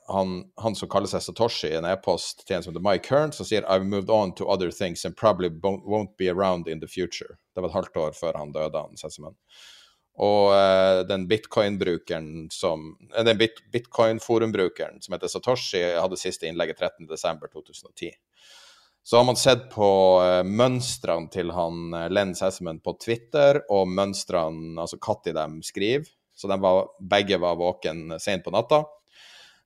han, han, som kaller seg Satoshi, en e-post til en som heter Mike Hearn, som sier I've moved on to other things and probably won't be around in the future. Det var et halvt år før han døde, han Sesseman. Og uh, den bitcoin-brukeren som uh, Den bit bitcoin-forumbrukeren som heter Satoshi, hadde siste innlegget 13.12.2010. Så har man sett på uh, mønstrene til han Len Sesseman på Twitter, og mønstrene, altså når de skriver. Så de var, begge var våken sent på natta.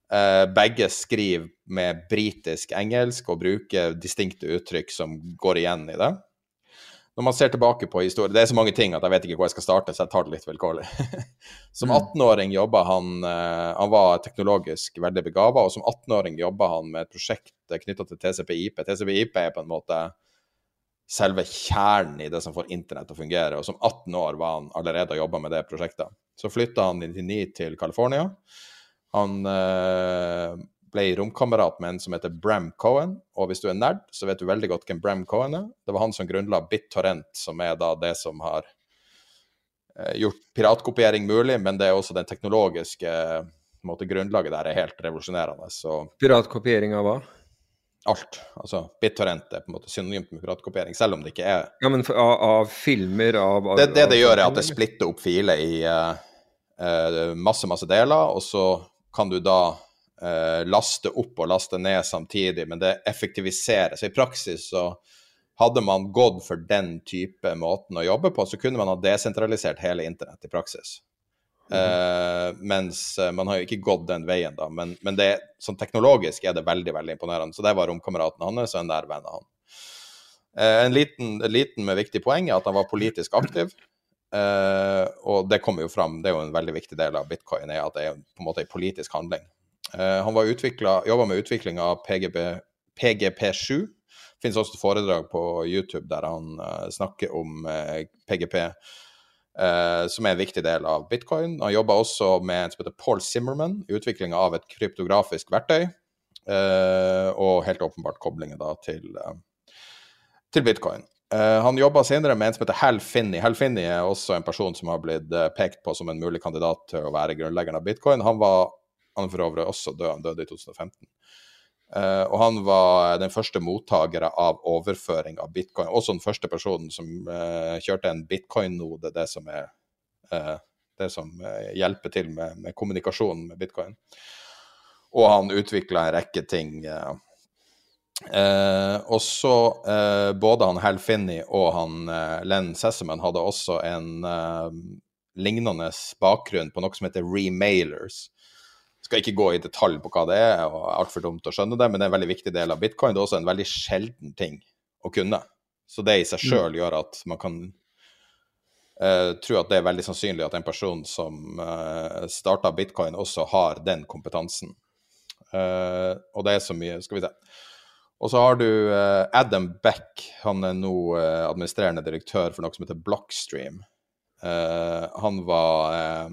Uh, begge skriver med britisk engelsk og bruker distinkte uttrykk som går igjen i det. Når man ser tilbake på historie, Det er så mange ting at jeg vet ikke hvor jeg skal starte, så jeg tar det litt vilkårlig. [laughs] som 18-åring mm. jobba han uh, Han var teknologisk veldig begava, og som 18-åring jobba han med et prosjekt knytta til TCP-IP. TCP-IP er på en måte selve kjernen i det som får internett til å fungere, og som 18 år var han allerede og jobba med det prosjektet. Så flytta han i 99 til California. Han uh, ble romkamerat med en som heter Bram Cohen. Og hvis du er nerd, så vet du veldig godt hvem Bram Cohen er. Det var han som grunnla BitTorrent, som er da det som har uh, gjort piratkopiering mulig, men det er også den teknologiske måte, grunnlaget der er helt revolusjonerende. Så
Piratkopiering av hva?
alt. Altså, BitTorrent er på en måte synonymt med piratkopiering, selv om det ikke er
Ja, men av, av filmer, av,
av Det, det, det gjør, er at det splitter opp filer i uh, uh, masse, masse deler, og så kan du da eh, laste opp og laste ned samtidig, men det effektiviseres. I praksis så hadde man gått for den type måten å jobbe på, så kunne man ha desentralisert hele internett i praksis. Mm. Uh, mens uh, man har jo ikke gått den veien, da. Men, men det, sånn teknologisk er det veldig veldig imponerende. Så det var romkameraten hans og en nær venn av han. Uh, en liten, liten, med viktig poeng er at han var politisk aktiv. Uh, og det kommer jo fram, det er jo en veldig viktig del av bitcoin, er at det er på en måte en politisk handling. Uh, han jobba med utvikling av PGP, PGP7. Det finnes også et foredrag på YouTube der han uh, snakker om PGP, som er en viktig del av bitcoin. Han jobba også med en som heter Paul Zimmerman, utviklinga av et kryptografisk verktøy. og helt åpenbart koblingen da til, til bitcoin. Uh, han jobba senere med en som heter Hal Finney. Hal Finney er også en person som har blitt uh, pekt på som en mulig kandidat til å være grunnleggeren av bitcoin. Han var han for øvrig også død, han døde i 2015. Uh, eh, og han var den første mottakere av overføring av bitcoin. Også den første personen som kjørte en bitcoin-node, det som er det som hjelper til med, med kommunikasjonen med bitcoin. Og han utvikla en rekke ting. Uh, Eh, og så eh, Både han Hal Finney og han eh, Len Sesseman hadde også en eh, lignende bakgrunn på noe som heter remailers. Skal ikke gå i detalj på hva det er, og altfor dumt å skjønne det, men det er en veldig viktig del av bitcoin. Det er også en veldig sjelden ting å kunne. Så det i seg sjøl mm. gjør at man kan uh, tro at det er veldig sannsynlig at en person som uh, starta bitcoin, også har den kompetansen. Uh, og det er så mye Skal vi se. Og så har du uh, Adam Beck. Han er nå uh, administrerende direktør for noe som heter Blockstream. Uh, han var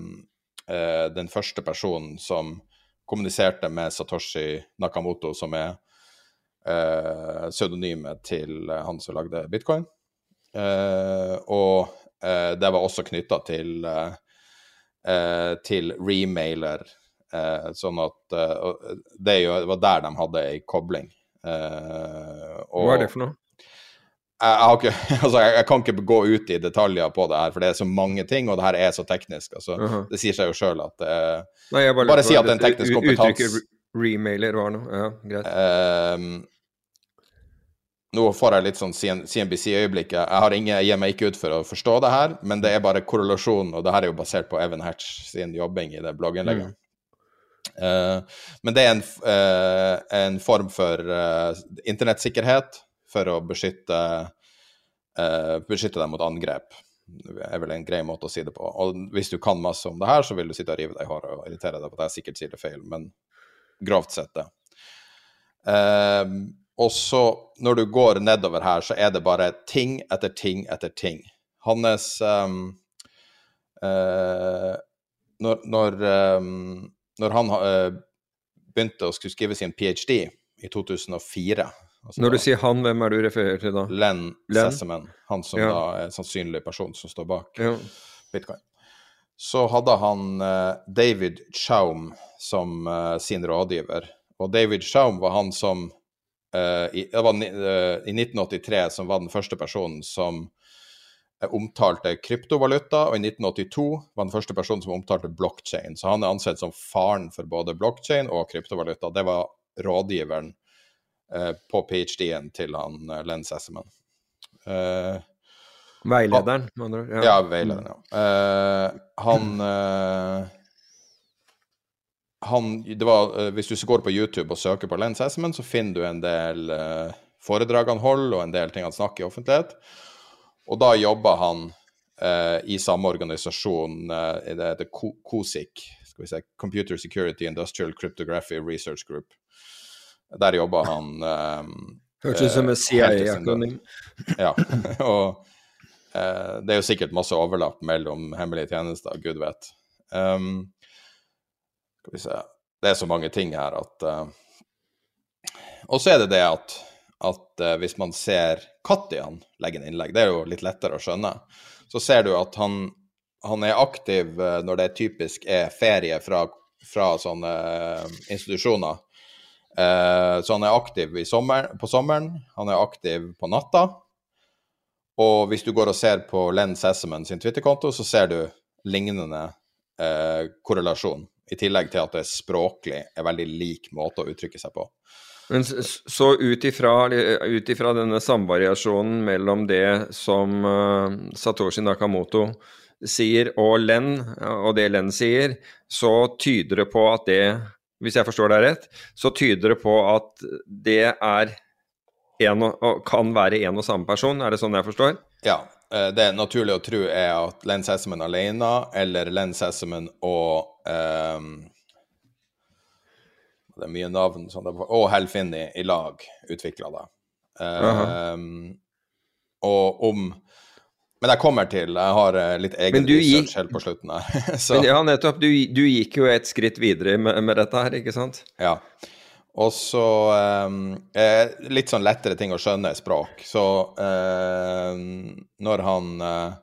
den første personen som kommuniserte med Satoshi Nakamoto, som er pseudonymet til han som lagde bitcoin. og det var også knytta til, til remailer, sånn at det var der de hadde ei kobling.
Og, Hva er det for noe?
Jeg, ikke, [laughs] altså, jeg, jeg, kan ikke gå ut i detaljer på det her, for det er så mange ting, og det her er så teknisk. Altså, uh -huh. Det sier seg jo sjøl at uh, Nei, Bare, bare si at det er en teknisk kompetanse Uttrykket
remailer var noe, ja, greit.
Uh, nå får jeg litt sånn CNBC-øyeblikk. Jeg, jeg gir meg ikke ut for å forstå det her, men det er bare korrelasjon, og det her er jo basert på Evan Hatch sin jobbing i det blogginnlegget. Mm. Uh, men det er en, uh, en form for uh, internettsikkerhet for å beskytte, beskytte deg mot angrep. Det er vel en grei måte å si det på. Og hvis du kan masse om det her, så vil du sitte og rive deg i håret og irritere deg på at jeg sikkert sier det feil, men grovt sett det. og så, når du går nedover her, så er det bare ting etter ting etter ting. Hans um, Når, når um, når han uh, begynte å skulle skrive sin ph.d. i 2004
altså Når du sier han, hvem er du refererer til da?
Len, Len? Sesseman. Han som ja. da er en sannsynlig person som står bak ja. bitcoin. så hadde han eh, David Chaum som eh, sin rådgiver. Og David Chaum var han som eh, i, det var, eh, I 1983 som var den første personen som eh, omtalte kryptovaluta, og i 1982 var den første personen som omtalte blockchain. Så han er ansett som faren for både blockchain og kryptovaluta. Det var rådgiveren eh, på ph.d.-en til han eh, Len Sesseman. Eh,
Veilederen, med andre ord.
ja, veilederen, ja. Eh, han [clears throat] eh, Han Det var eh, Hvis du går på YouTube og søker på Len Sesseman, så finner du en del eh, foredrag han holder, og en del ting han snakker i offentlighet. Og da jobber han eh, i samme organisasjon, eh, det heter COSIC, skal vi si, Computer Security Industrial Cryptography Research Group. Der jobber han eh,
Hørtes ut som
eh,
en
sin
CIA-akronym.
ja, [laughs] og eh, det er jo sikkert masse overlapp mellom hemmelige tjenester, gud vet. Um, skal vi se Det er så mange ting her at uh, Og så er det det at, at eh, hvis man ser når han legger inn innlegg, det er jo litt lettere å skjønne, så ser du at han, han er aktiv eh, når det typisk er ferie fra, fra sånne eh, institusjoner. Eh, så han er aktiv sommer, på sommeren, han er aktiv på natta. Og hvis du går og ser på Len Sesseman sin Twitter-konto, så ser du lignende eh, korrelasjon. I tillegg til at det språklig er veldig lik måte å uttrykke seg på.
Men så ut ifra, denne samvariasjonen mellom det som eh, Satoshi Nakamoto sier og Len, og det Len sier, så tyder det på at det, hvis jeg forstår deg rett, så tyder det på at det er en og, kan være en og samme person, er det sånn jeg forstår?
Ja, eh, det er naturlig å tro er at Len Sesseman alene, eller Len Sesseman og ehm, Det er mye navn sånn, og Hal i lag utvikla det. Ehm, og om Men jeg kommer til Jeg har eh, litt egen
gikk-
research helt på slutten her. [laughs] Så,
Men ja, nettopp. Du, du gikk jo et skritt videre med, med dette her, ikke sant?
Ja. Og så ehm, eh, Litt sånn lettere ting å skjønne i språk. Så eh, når han eh,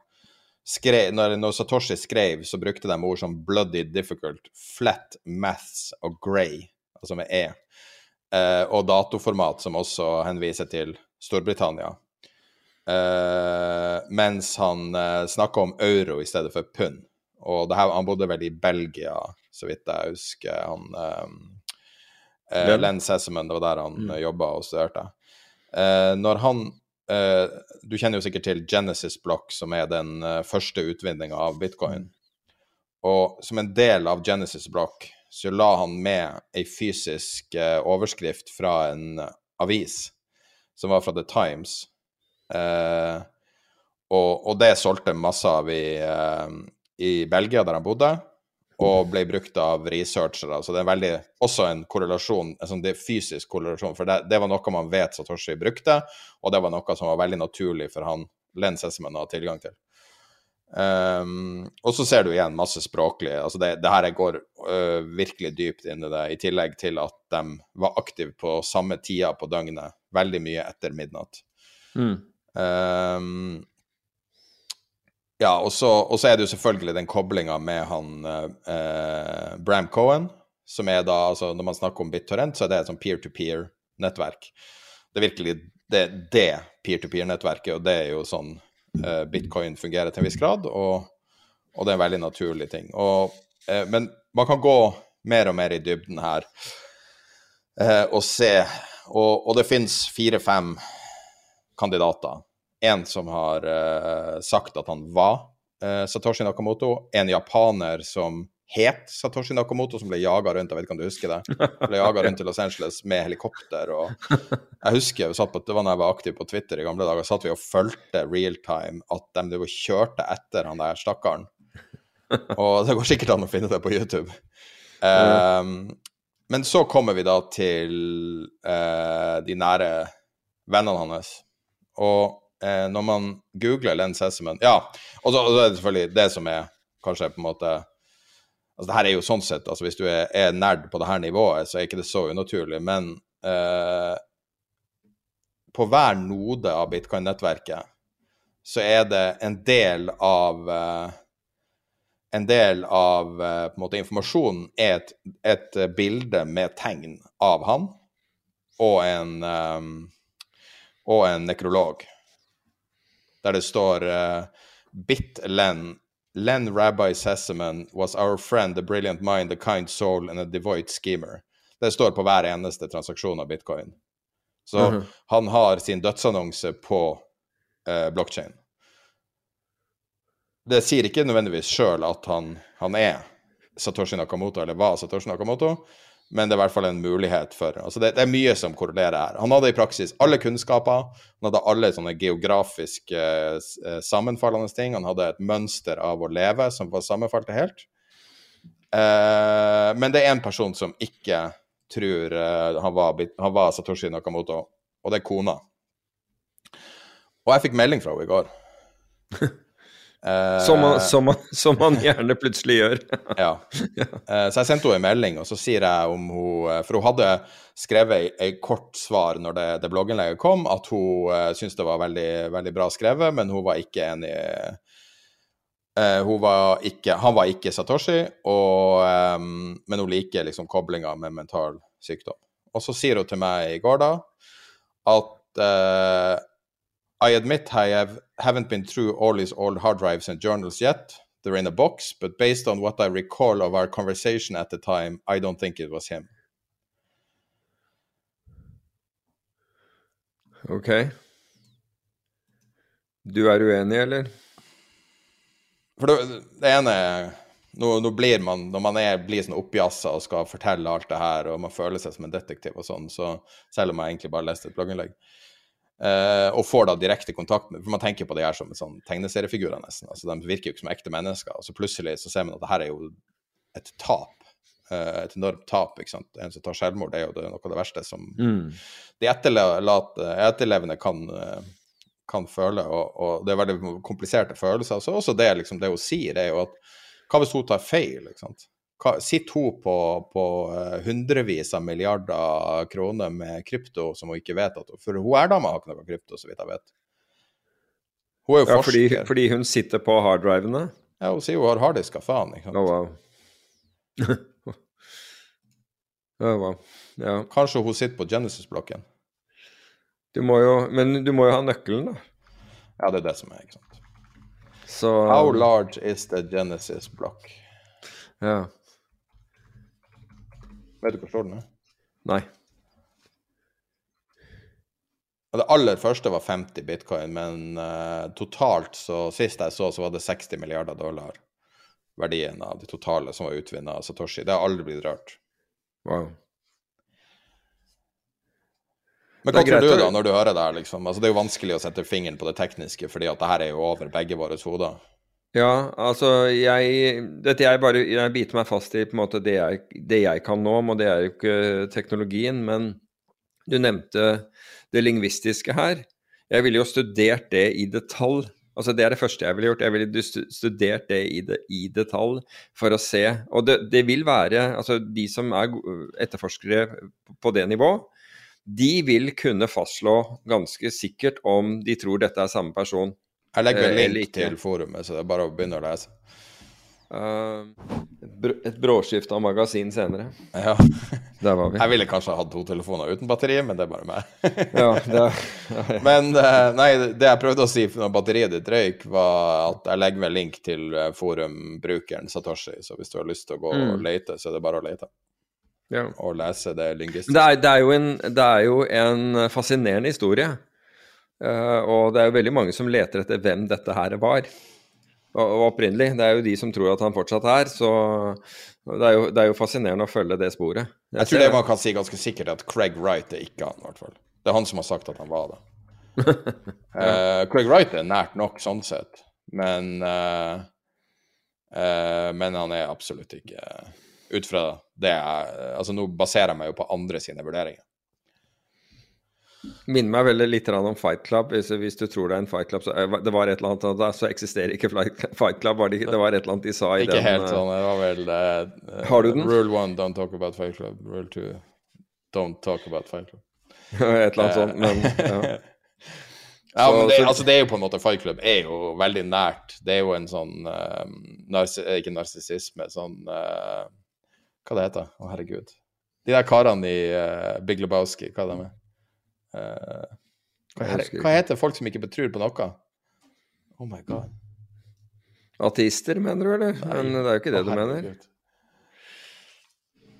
skrev når, når Satoshi skrev, så brukte de ord som 'bloody difficult', 'flat maths' og 'grey', altså med E. Eh, og datoformat, som også henviser til Storbritannia. Eh, mens han uh, snakker om euro i stedet for pund. Og det her, han bodde vel i Belgia, så vidt jeg husker. Han ehm, eh,
Len?
Len det var der han mm. jobba og studerte. Eh, når han eh, Du kjenner jo sikkert til Genesis Block, som er den eh, første utvinninga av bitcoin. Og som en del av Genesis Block så la han med ei fysisk eh, overskrift fra en avis, som var fra The Times. Eh, og, og det solgte masse av i, eh, i Belgia, der han bodde, og ble brukt av researchere. Så det er veldig, også en korrelasjon, en sånn fysisk korrelasjon, for det, det var noe man vet Satoshi brukte, og det var noe som var veldig naturlig for han Len Sesseman å ha tilgang til. Um, og så ser du igjen masse språklig. altså Det, det her går uh, virkelig dypt inn i det, i tillegg til at de var aktive på samme tida på døgnet, veldig mye etter midnatt.
Mm.
Um, ja, og så, og så er det jo selvfølgelig den koblinga med han uh, Bram Cohen, som er da altså Når man snakker om BitTorrent, så er det et sånn peer-to-peer-nettverk. Det er virkelig det, det peer-to-peer-nettverket, og det er jo sånn bitcoin fungerer til en viss grad, og, og det er en veldig naturlig ting. Og, eh, men man kan gå mer og mer i dybden her eh, og se, og, og det finnes fire-fem kandidater. En som har eh, sagt at han var eh, Satoshi Nakamoto. En japaner som het Satoshi Nakamoto, som ble jaga rundt, jeg vet ikke om du husker det? Ble jaga rundt til Los Angeles med helikopter. og Jeg husker vi satt på, det var da jeg var aktiv på Twitter i gamle dager, satt vi og fulgte real time at de kjørte etter han der stakkaren. Og det går sikkert an å finne det på YouTube. Um, men så kommer vi da til uh, de nære vennene hans. Og uh, når man googler Len Sesseman Ja, og så, og så er det selvfølgelig det som er kanskje på en måte Altså det her er jo sånn sett, altså hvis du er, er nerd på det her nivået, så er ikke det så unaturlig, men eh, på hver node av bitcoin-nettverket så er det en del av eh, en del av eh, måte informasjonen er et, et eh, bilde med tegn av han og en, um, og en nekrolog. Der det står uh, Bit Len Rabbi Sessaman was our friend, a brilliant mind, a kind soul and a devoid schemer. Det står på hver eneste transaksjon av bitcoin. Så mm -hmm. han har sin dødsannonse på eh, blokkjede. Det sier ikke nødvendigvis sjøl at han, han, er Satoshi Nakamoto, eller var Satoshi Nakamoto, men det er i hvert fall en mulighet for altså det, det, er mye som korrelerer her. Han hadde i praksis alle kunnskaper, han hadde alle sånne geografiske eh, sammenfallende ting. Han hadde et mønster av å leve som var sammenfalt helt. Eh, men det er en person som ikke tror eh, han, var, han, var, Satoshi Nakamoto, og det er kona. Og jeg fikk melding fra henne i går. [laughs]
Uh, som, man, som, man, som, man, gjerne plutselig gjør. [laughs]
ja. Uh, så jeg sendte henne en melding, og så sier jeg om hun eh, For hun hadde skrevet ei kort svar når det, det blogginnlegget kom, at hun uh, syntes det var veldig, veldig bra skrevet, men hun var ikke enig uh, var ikke, Han var ikke Satoshi, og, men hun liker liksom koblinga med mental sykdom. Og så sier hun til meg i går da at I admit I have, haven't been through all his old hard drives and journals yet. They're in a box, but based on what I recall of our conversation at the time, I don't think it was him.
Ok. Du er uenig, eller?
For det, det ene nå, nå, blir man, Når man er, blir sånn oppjassa og skal fortelle alt det her, og man føler seg som en detektiv og sånn, så selv om jeg egentlig bare leste et blogginnlegg, og får da direkte kontakt med For man tenker på de her som sånn tegneseriefigurer, nesten. altså De virker jo ikke som ekte mennesker. Og så plutselig så ser man at det her er jo et tap. Uh, et enormt tap. ikke sant? En som tar selvmord, det er jo det, noe av det verste som mm. de etterlevende kan, uh, kan føle. Og, og, det er veldig kompliserte følelser. Så også det, liksom, det hun sier, er jo at hva hvis hun tar feil? ikke sant? Sitter hun på, på eh, hundrevis av milliarder kroner med krypto som hun ikke vet at For hun er dama har ikke noe krypto, så vidt jeg vet.
Hun er jo ja, forsker. Fordi, fordi hun sitter på harddrivene?
Ja, hun sier hun har harddiska, faen. ikke sant?
Oh, wow. [laughs] oh, wow. Ja.
Kanskje hun sitter på Genesis-blokken.
Du må jo, men du må jo ha nøkkelen, da.
Ja, det er det som er, ikke sant. Så, How large is the Genesis block?
Ja.
Vet du hvor stor den er?
Nei.
Det aller første var 50 bitcoin, men uh, totalt, så sist jeg så, så var det 60 milliarder dollar verdien av de totale som var utvinnet av Satoshi. Det har aldri blitt rørt.
Wow.
Men hva tror du da, når du hører det her, liksom? Altså, det er jo vanskelig å sette fingeren på det tekniske, fordi at det her er jo over begge våre hoder.
Ja, altså jeg Dette jeg bare Jeg biter meg fast i på en måte det jeg, det jeg kan nå, og det er jo ikke teknologien. Men du nevnte det lingvistiske her. Jeg ville jo studert det i detalj. Altså Det er det første jeg ville gjort. Jeg ville studert det i, det, i detalj for å se. Og det, det, vil være Altså de som er etterforskere på det nivå, de vil kunne fastslå ganske sikkert om de tror dette er samme person.
Jeg legger en eh, link til forumet, så det er bare å begynne å lese.
Uh, et bråskift av magasin senere.
Ja. [laughs]
Der var vi.
Jeg ville kanskje hatt to telefoner uten batteri, men det er bare meg. [laughs]
ja, det er, ja, [laughs]
ja. Men uh, nei, det jeg prøvde å si når batteriet ditt røyk, var at jeg legger med link til forumbrukeren Satoshi, så hvis du har lyst til å gå mm. og lete, så er det bare å lete.
Ja.
Og lese det lingvistiske.
Det, det, det er jo en fascinerende historie. Uh, og det er jo veldig mange som leter etter hvem dette her var. Og, opprinnelig. Det er jo de som tror at han fortsatt er. Så det er jo, det er jo fascinerende å følge det sporet.
Jeg, jeg tror det man kan si ganske sikkert, at Craig Wright er ikke han, i hvert fall. Det er han som har sagt at han var det. [laughs] ja. uh, Craig Wright er nært nok sånn sett, men uh, Men han er absolutt ikke Ut fra det jeg Altså, nå baserer jeg meg jo på andre sine vurderinger.
Minner meg veldig litt om Fight Club. Hvis, hvis, du tror det er en Fight Club, så eh, det var et eller annet så eksisterer ikke Fight Club. Var det, det, var et eller annet de sa i
ikke den Ikke helt eh, sånn. Det var vel uh,
Har du den?
Rule one, don't talk about Fight Club. Rule two, don't talk about Fight Club. [laughs]
et eller annet sånt, men ja. [laughs]
Ja, men det, altså, det er jo på en måte Fight Club er jo veldig nært. Det er jo en sånn uh, narsi Ikke narsissisme, sånn uh, Hva det heter Å, herregud. De der karene i uh, Big Lebowski, hva er de? Uh, hva, heter folk som ikke betror på noe? Oh my god.
Ateister, mener du, eller?
Nei.
Men det er jo ikke det
Å,
du mener.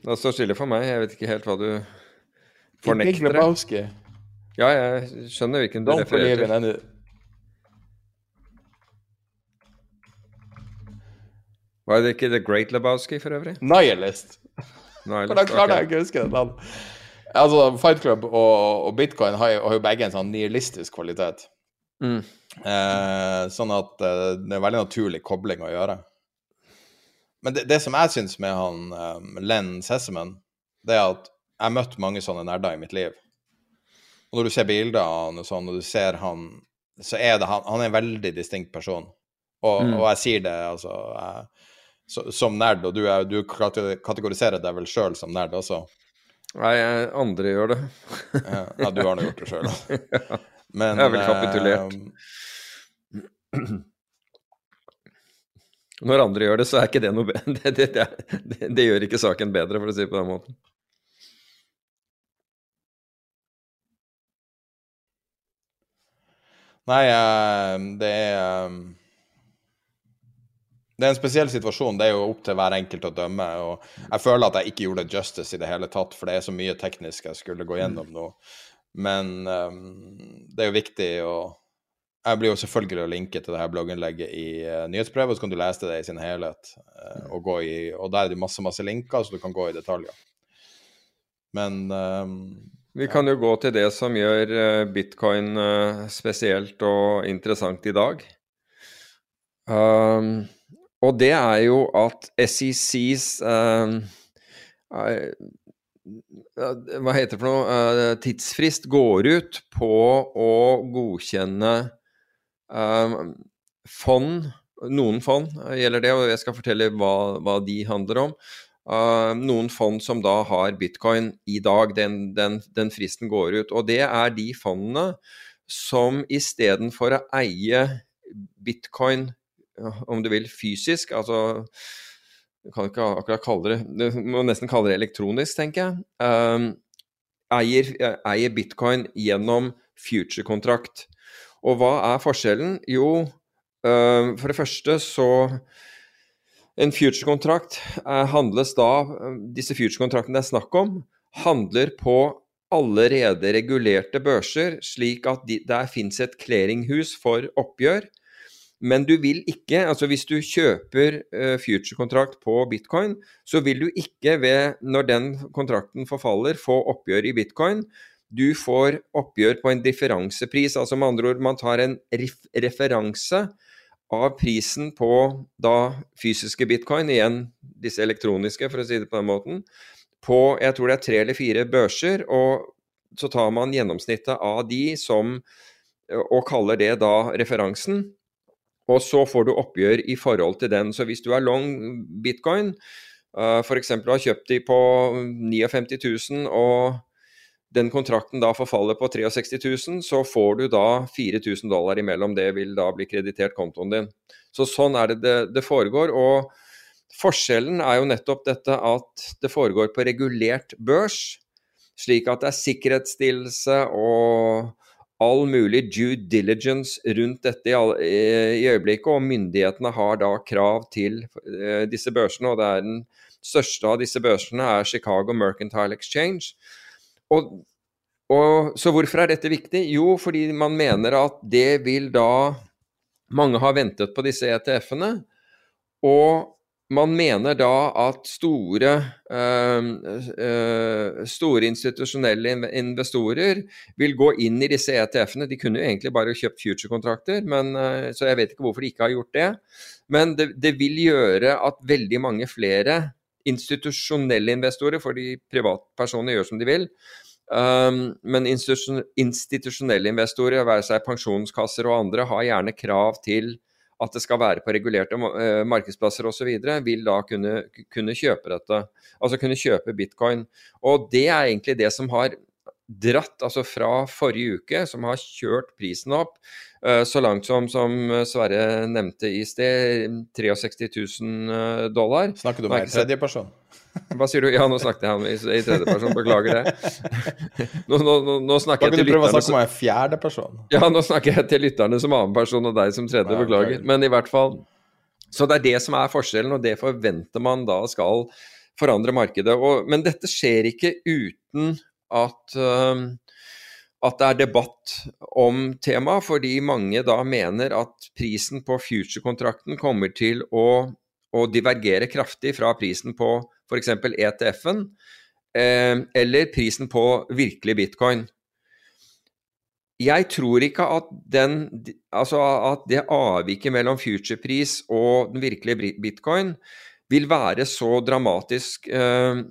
Det står stille for meg. Jeg vet ikke helt hva du fornekter. Ja, jeg skjønner hvilken du
Don't
refererer til. Var det ikke The Great Lebowski for øvrig?
Nihilist. [laughs] Hvordan klarte jeg ikke å huske det navnet? Altså, Fight Club og, og bitcoin har jo, har jo begge en sånn nihilistisk kvalitet.
Mm.
Eh, sånn at eh, det er veldig naturlig kobling å gjøre. Men det, det som jeg syns med han um, Len Sesseman, det er at jeg har møtt mange sånne nerder i mitt liv. Og når du ser bilder av han og sånn, og du ser han, så er det han Han er en veldig distinkt person. Og,
Mm.
og jeg sier det altså jeg, så, som nerd, og du, er, du kategoriserer deg vel sjøl som nerd også.
Nei, andre gjør det.
Ja, du har nå gjort det sjøl, da. [laughs] Men
Jeg er vel kapitulert.
eh,
Når andre gjør det, så er ikke det noe bedre. [laughs] Det, det, det, det, det gjør ikke saken bedre, for å si det på den måten.
Nei, eh, det er eh, Det er en spesiell situasjon. Det er jo opp til hver enkelt å dømme. og Jeg føler at jeg ikke gjorde justice i det hele tatt, for det er så mye teknisk jeg skulle gå gjennom nå. Men um, det er jo viktig å Jeg blir jo selvfølgelig å linke til det her blogginnlegget i uh, nyhetsbrevet, så kan du lese det i sin helhet. Uh, og, gå i, og der er det masse, masse linker, så du kan gå i detaljer. Men um,
Vi kan jo gå til det som gjør eh, bitcoin spesielt og interessant i dag. Um, og det er jo at SECs eh, Hva heter det for noe? Eh, tidsfrist går ut på å godkjenne um, fond, noen fond gjelder det, og jeg skal fortelle hva, hva de handler om. Uh, noen fond som da har bitcoin i dag, den, den, den fristen går ut. Og det er de fondene som istedenfor å eie bitcoin, om du vil, fysisk, altså du kan ikke akkurat kalle det Du må nesten kalle det elektronisk, tenker jeg. Um, eier, eier bitcoin gjennom future-kontrakt. Og hva er forskjellen? Jo, um, for det første så en future-kontrakt eh, handles da Disse future-kontraktene det er snakk om, handler på allerede regulerte børser, slik at de, der fins et clearinghus for oppgjør. Men du vil ikke, altså hvis du kjøper uh, future-kontrakt på bitcoin, så vil du ikke ved, når den kontrakten forfaller, få oppgjør i bitcoin. Du får oppgjør på en differansepris, altså med andre ord, man tar en ref referanse av prisen på da fysiske bitcoin, igjen disse elektroniske, for å si det på den måten, på jeg tror det er tre eller fire børser, og så tar man gjennomsnittet av de som og kaller det da referansen. Og så får du oppgjør i forhold til den. Så hvis du er long bitcoin, uh, f.eks. har kjøpt de på 59 000 og den kontrakten da forfaller på 63 000, så får du da 4000 dollar imellom. Det vil da bli kreditert kontoen din. Så sånn er det det, det foregår. Og forskjellen er jo nettopp dette at det foregår på regulert børs, slik at det er sikkerhetsstillelse og all mulig due diligence rundt dette i, øyeblikket. Og myndighetene har da krav til eh, disse børsene, og det er den største av disse børsene er Chicago Mercantile Exchange. Og, og, så hvorfor er dette viktig? Jo, fordi man mener at det vil da Mange har ventet på disse ETF-ene, og man mener da at store, øh, øh, store institusjonelle investorer vil gå inn i disse ETF-ene. De kunne jo egentlig bare kjøpt future-kontrakter, øh, så jeg vet ikke hvorfor de ikke har gjort det. Men det, det vil gjøre at veldig mange flere institusjonelle investorer, fordi privatpersoner gjør som de vil, Um, men institusjonelle investorer, være seg pensjonskasser og andre, har gjerne krav til at det skal være på regulerte uh, markedsplasser osv., vil da kunne, kunne, kjøpe dette. Altså kunne kjøpe bitcoin. Og det er egentlig det som har dratt, altså fra forrige uke, som har kjørt prisen opp uh, så langt som, som Sverre nevnte i sted, 63 000 dollar.
Snakker du om en tredjeperson?
Hva sier du? Ja, nå snakket jeg i, i tredjeperson, beklager det. Nå, nå, nå, snakker jeg til lytterne
Kan du prøve å snakke med en fjerdeperson?
Ja, nå snakker jeg til lytterne som annen person og deg som tredje, beklager. Men i hvert fall Så det er det som er forskjellen, og det forventer man da skal forandre markedet. Og, men dette skjer ikke uten at um, at det er debatt om temaet, fordi mange da mener at prisen på future-kontrakten kommer til å, å divergere kraftig fra prisen på f.eks. ETF-en, eh, eller prisen på virkelig bitcoin. Jeg tror ikke at, den, altså at det avviket mellom future-pris og den virkelige bitcoin vil være så dramatisk eh,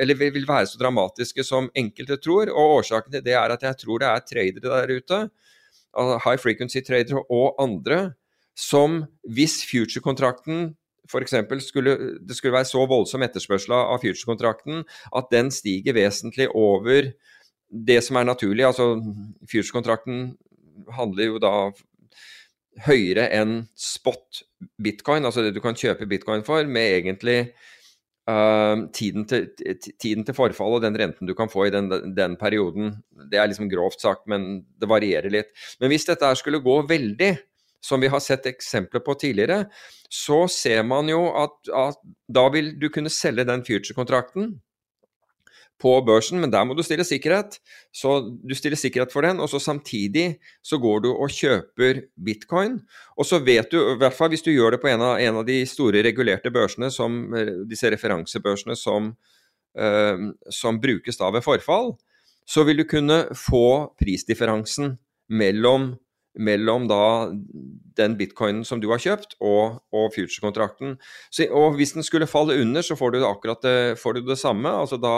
eller vil være så dramatiske som enkelte tror. og Årsaken til det er at jeg tror det er tradere der ute, high frequency tradere og andre, som hvis future-kontrakten f.eks. skulle det skulle være så voldsom etterspørsel av future-kontrakten at den stiger vesentlig over det som er naturlig. Altså future-kontrakten handler jo da høyere enn spot bitcoin, altså det du kan kjøpe bitcoin for, med egentlig uh, tiden, til, tiden, til, forfall og den renten du kan få i den, den, perioden. Det er liksom grovt sagt, men det varierer litt. Men hvis dette skulle gå veldig, som vi har sett eksempler på tidligere, så ser man jo at, at da vil du kunne selge den future-kontrakten på børsen, men der må du stille sikkerhet. Så du stiller sikkerhet for den, og så samtidig så går du og kjøper bitcoin. Og så vet du, i hvert fall hvis du gjør det på en av, en av de store regulerte børsene, som disse referansebørsene som, uh, som brukes da ved forfall, så vil du kunne få prisdifferansen mellom mellom da den bitcoinen som du har kjøpt og, og future-kontrakten. Og hvis den skulle falle under, så får du akkurat det, får du det samme. Altså da,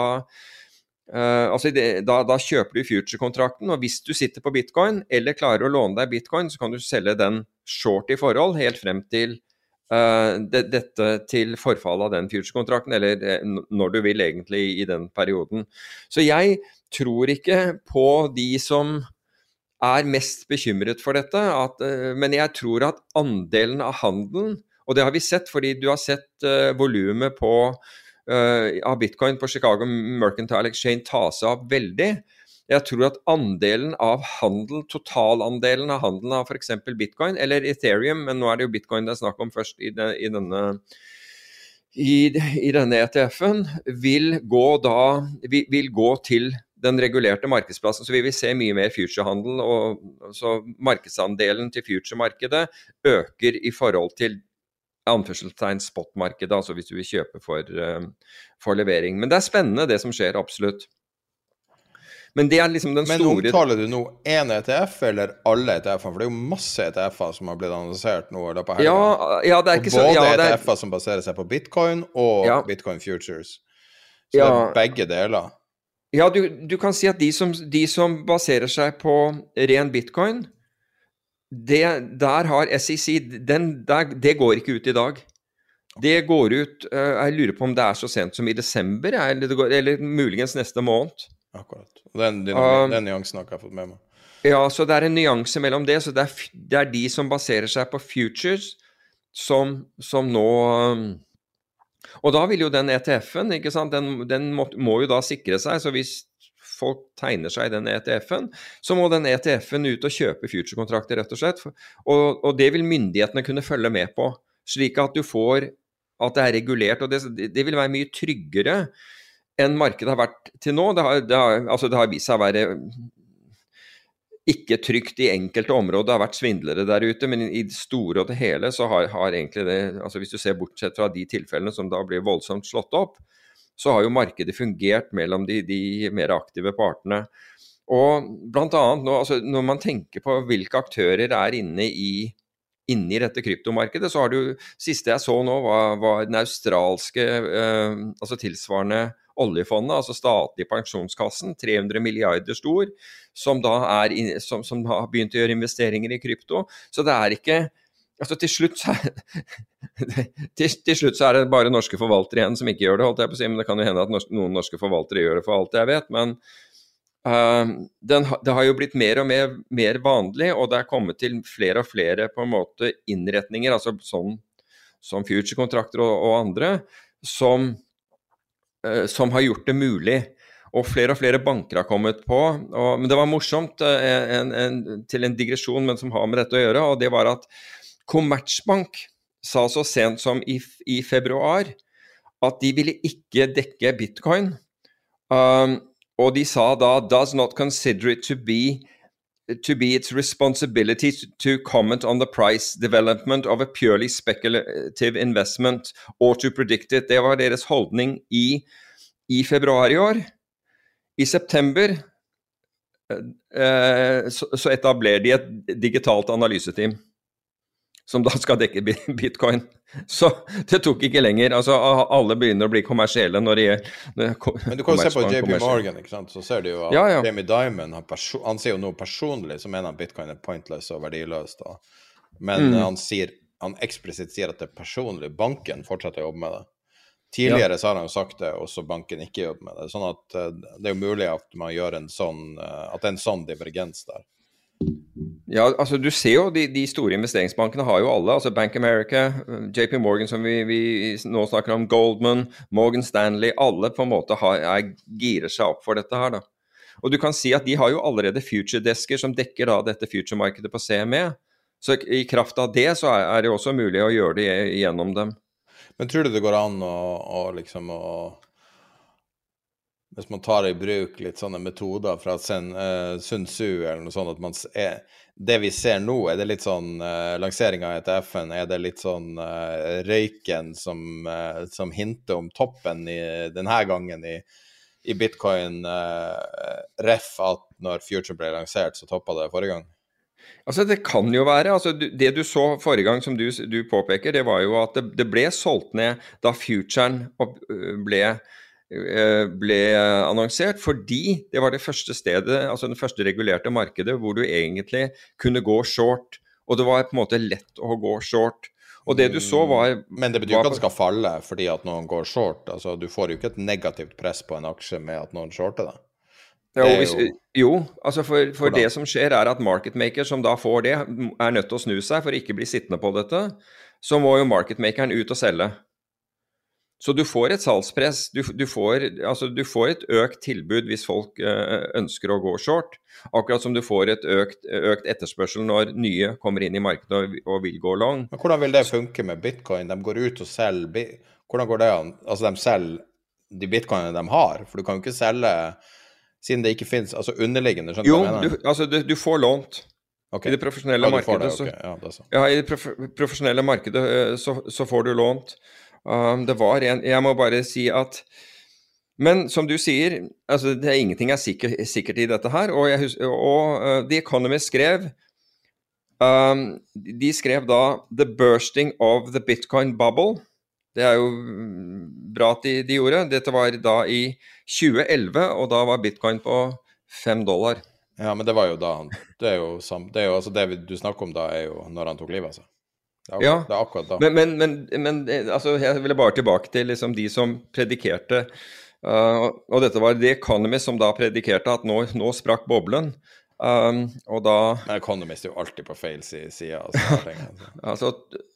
uh, altså det, da, da, kjøper du future-kontrakten, og hvis du sitter på bitcoin eller klarer å låne deg bitcoin, så kan du selge den short i forhold helt frem til uh, de, dette til forfallet av den future-kontrakten, eller uh, når du vil egentlig i den perioden. Så jeg tror ikke på de som er mest bekymret for dette. At, uh, men jeg tror at andelen av handelen, og det har vi sett fordi du har sett uh, volumet uh, av bitcoin på Chicago Mercantile Exchange ta seg opp veldig. Jeg tror at andelen av handel, totalandelen av handelen av f.eks. bitcoin, eller Ethereum, men nå er det jo bitcoin det er snakk om først i, det, i denne i, i, denne ETF-en, vil gå da vil, vil gå til den regulerte markedsplassen, så vi vil se mye mer future-handel. og så Markedsandelen til future-markedet øker i forhold til anførselstegn spot-markedet, altså hvis du vil kjøpe for, uh, for, levering. Men det er spennende det som skjer, absolutt. Men det er liksom den store
Men omtaler du nå én ETF eller alle ETF-ene? For det er jo masse ETF-er som har blitt annonsert nå i løpet av
helga. Ja, ja, det er ikke så,
både
ja,
ETF-er som baserer seg på bitcoin, og ja. bitcoin futures. Så det er begge deler.
Ja, du, du, kan si at de som, de som, baserer seg på ren bitcoin, det, der har SEC den, der, Det går ikke ut i dag. Det går ut uh, Jeg lurer på om det er så sent som i desember, eller, går, eller muligens neste måned.
Akkurat. Den, den, den nyansen har ikke jeg fått med meg.
Ja, så det er en nyanse mellom det. Så det er, det er de som baserer seg på futures, som, som nå og da vil jo den ETF-en, den, den må, må, jo da sikre seg. Så hvis folk tegner seg den ETF-en, så må den ETF-en ut og kjøpe future-kontrakter, rett og slett. Og, og, det vil myndighetene kunne følge med på, slik at du får at det er regulert. Og det, det vil være mye tryggere enn markedet har vært til nå. Det har, det har, altså det har vist seg å være ikke trygt i enkelte områder. Det har vært svindlere der ute, men i det store og det hele så har, har, egentlig det altså Hvis du ser bortsett fra de tilfellene som da blir voldsomt slått opp, så har jo markedet fungert mellom de, de mer aktive partene. Og blant annet nå, altså Når man tenker på hvilke aktører er inne i, inne i dette kryptomarkedet, så har du Siste jeg så nå, var, var den australske, eh, altså tilsvarende oljefondet, altså statlig pensjonskassen, 300 milliarder stor, som da er, som, som har begynt å gjøre investeringer i krypto. Så det er ikke altså til slutt, så er, [laughs] til, til slutt så er det bare norske forvaltere igjen som ikke gjør det, holdt jeg på å si. Men det kan jo hende at norske, noen norske forvaltere gjør det for alt jeg vet. Men Uh, den, det har jo blitt mer og mer, mer, vanlig, og det er kommet til flere og flere på en måte innretninger, altså sånn som future-kontrakter og, og, andre, som, som, har gjort det mulig. Og flere og flere banker har kommet på. Og, men det var morsomt, uh, en, en, til en digresjon, men som har med dette å gjøre, og det var at Kommertsbank sa så sent som i, i februar at de ville ikke dekke bitcoin. Um, og de sa da 'does not consider it to be' to be its responsibility to comment on the price development of a purely speculative investment or to predict it. Det var deres holdning i, i februar i år. I september eh, så, så etablerer de et digitalt analyseteam som da skal dekke bitcoin. Så det tok ikke lenger. altså Alle begynner å bli kommersielle når de er
Men du kan jo se på JP Morgan, ikke sant? så ser du jo at ja, ja. Jamie Dimon han sier jo noe personlig som mener at bitcoin er pointless og verdiløst. Da. Men mm. han sier han eksplisitt sier at det er personlig. Banken fortsetter å jobbe med det. Tidligere ja. så har han jo sagt det, også banken ikke jobber med det. Sånn at uh, det er jo mulig at man gjør en sånn uh, at det er en sånn divergens der.
Ja, altså du ser jo de, de, store investeringsbankene har jo alle. altså Bank America, JP Morgan som vi, vi nå snakker om, Goldman, Morgan Stanley. Alle på en måte har, er, girer seg opp for dette her. da. Og du kan si at de har jo allerede future-desker som dekker da dette future-markedet på CME. Så i kraft av det så er, er det også mulig å gjøre det gjennom dem.
Men tror du det går an å, å liksom å hvis man tar i bruk litt sånne metoder fra Sun, uh, Sun Tzu eller noe sånt, at man er, det vi ser nå, er det litt sånn uh, lansering av ETF-en, er det litt sånn uh, røyken som, uh, som, hinter om toppen i, denne gangen i, i bitcoin, ref at når Future ble lansert, så toppa det forrige gang?
Altså Det kan jo være. altså Det du så forrige gang, som du, du påpeker, det var jo at det, det ble solgt ned da futuren ble Eh, ble annonsert, fordi det var det første stedet, altså det første regulerte markedet hvor du egentlig kunne gå short. Og det var på en måte lett å gå short. Og det du så
mm.
var
Men det betyr ikke at det skal falle fordi at noen går short. Altså, du får jo ikke et negativt press på en aksje med at noen shorter det.
jo, hvis, jo, altså for, for det som skjer er at marketmaker som da får det, er nødt til å snu seg for å ikke bli sittende på dette. Så må jo marketmakeren ut og selge. Så du får et salgspress. Du, du, får, altså, du får, et økt tilbud hvis folk uh, ønsker å gå short. Akkurat som du får et økt, økt etterspørsel når nye kommer inn i markedet og, og, vil gå long.
Men Hvordan vil det funke med bitcoin? De går ut og selger Hvordan går det an? Altså, de selger de bitcoinene de har, for du kan jo ikke selge siden det ikke finnes altså underliggende skjønner
Jo, du, altså, du, du får lånt. Okay. I det profesjonelle ja, markedet, det, okay. ja, det ja, i det prof profesjonelle markedet så, så får du lånt. Um, det var en Jeg må bare si at men som du sier, altså det er ingenting er sikker, sikkert i dette her. Og, jeg, og uh, The Economist skrev um, De skrev da 'The bursting of the Bitcoin bubble'. Det er jo bra at de, de, gjorde. Dette var da i 2011, og da var bitcoin på fem dollar.
Ja, men det var jo da Det jo, det, jo altså det du snakker om da, er jo når han tok livet av seg.
Det er, ja, det er akkurat da. Men, men, men, men altså, jeg ville bare tilbake til liksom, de som predikerte uh, Og dette var The Economist som da predikerte at nå, nå sprakk boblen. Um, og da
Men Economist er jo alltid på feil side. Altså, [laughs]
altså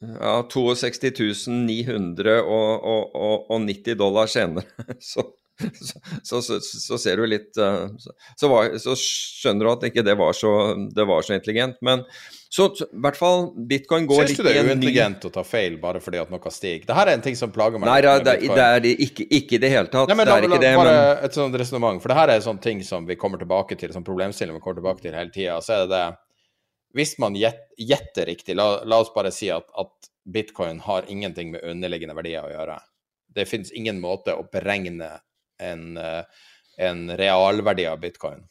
ja, 62 990 dollar senere, [laughs] så [laughs] så, så, så, ser du litt så, var, så, skjønner du at ikke det var så, det var så intelligent. Men så i hvert fall bitcoin går
litt i en ny Syns du det er uintelligent å ta feil bare fordi at noe stiger? Dette er en ting som plager meg.
Nei, det, det, det er ikke, ikke i det hele tatt.
Nei, men,
det er ikke det,
bare men... et sånt resonnement. For det her er en sånn ting som vi kommer tilbake til, som problemstilling vi kommer tilbake til hele tida. Så er det det Hvis man gjetter riktig, la, la, oss bare si at, at bitcoin har ingenting med underliggende verdier å gjøre. Det finnes ingen måte å beregne en, eh, en realverdi av bitcoin.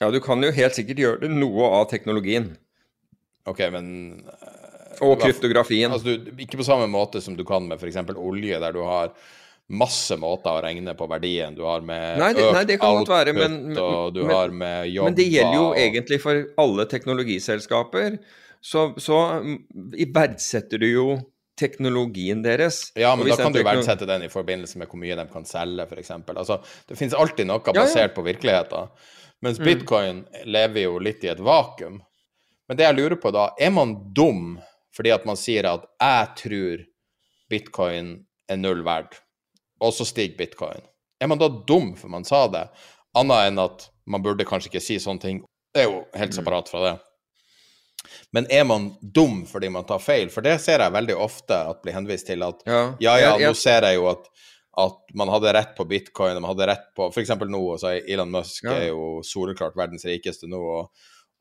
Ja, du kan jo helt sikkert gjøre det noe av teknologien.
OK, men
eh, Og kryptografien.
Altså, du, ikke på samme måte som du kan med f.eks. olje, der du har masse måter å regne på verdien. Du har med
nei, det, nei, det kan output, være, men,
og du men, har med jobber
Men det gjelder jo egentlig for alle teknologiselskaper. Så, så verdsetter du jo teknologien deres.
Ja, men da kan du verdsette den i forbindelse med hvor mye de kan selge, f.eks. Altså, det finnes alltid noe basert ja, ja. på virkeligheten. Mens bitcoin lever jo litt i et vakuum. Men det jeg lurer på da, er man dum fordi at man sier at 'jeg tror bitcoin er null verd', og så stiger bitcoin? Er man da dum for man sa det, annet enn at man burde kanskje ikke si sånne ting? Det er jo helt separat fra det. Men er man dum fordi man tar feil? For det ser jeg veldig ofte at blir henvist til at
Ja.
ja, ja, nå ser jeg jo at, at man hadde rett på bitcoin, og man hadde rett på F.eks. nå, altså Elon Musk
Ja.
er jo soleklart verdens rikeste nå. og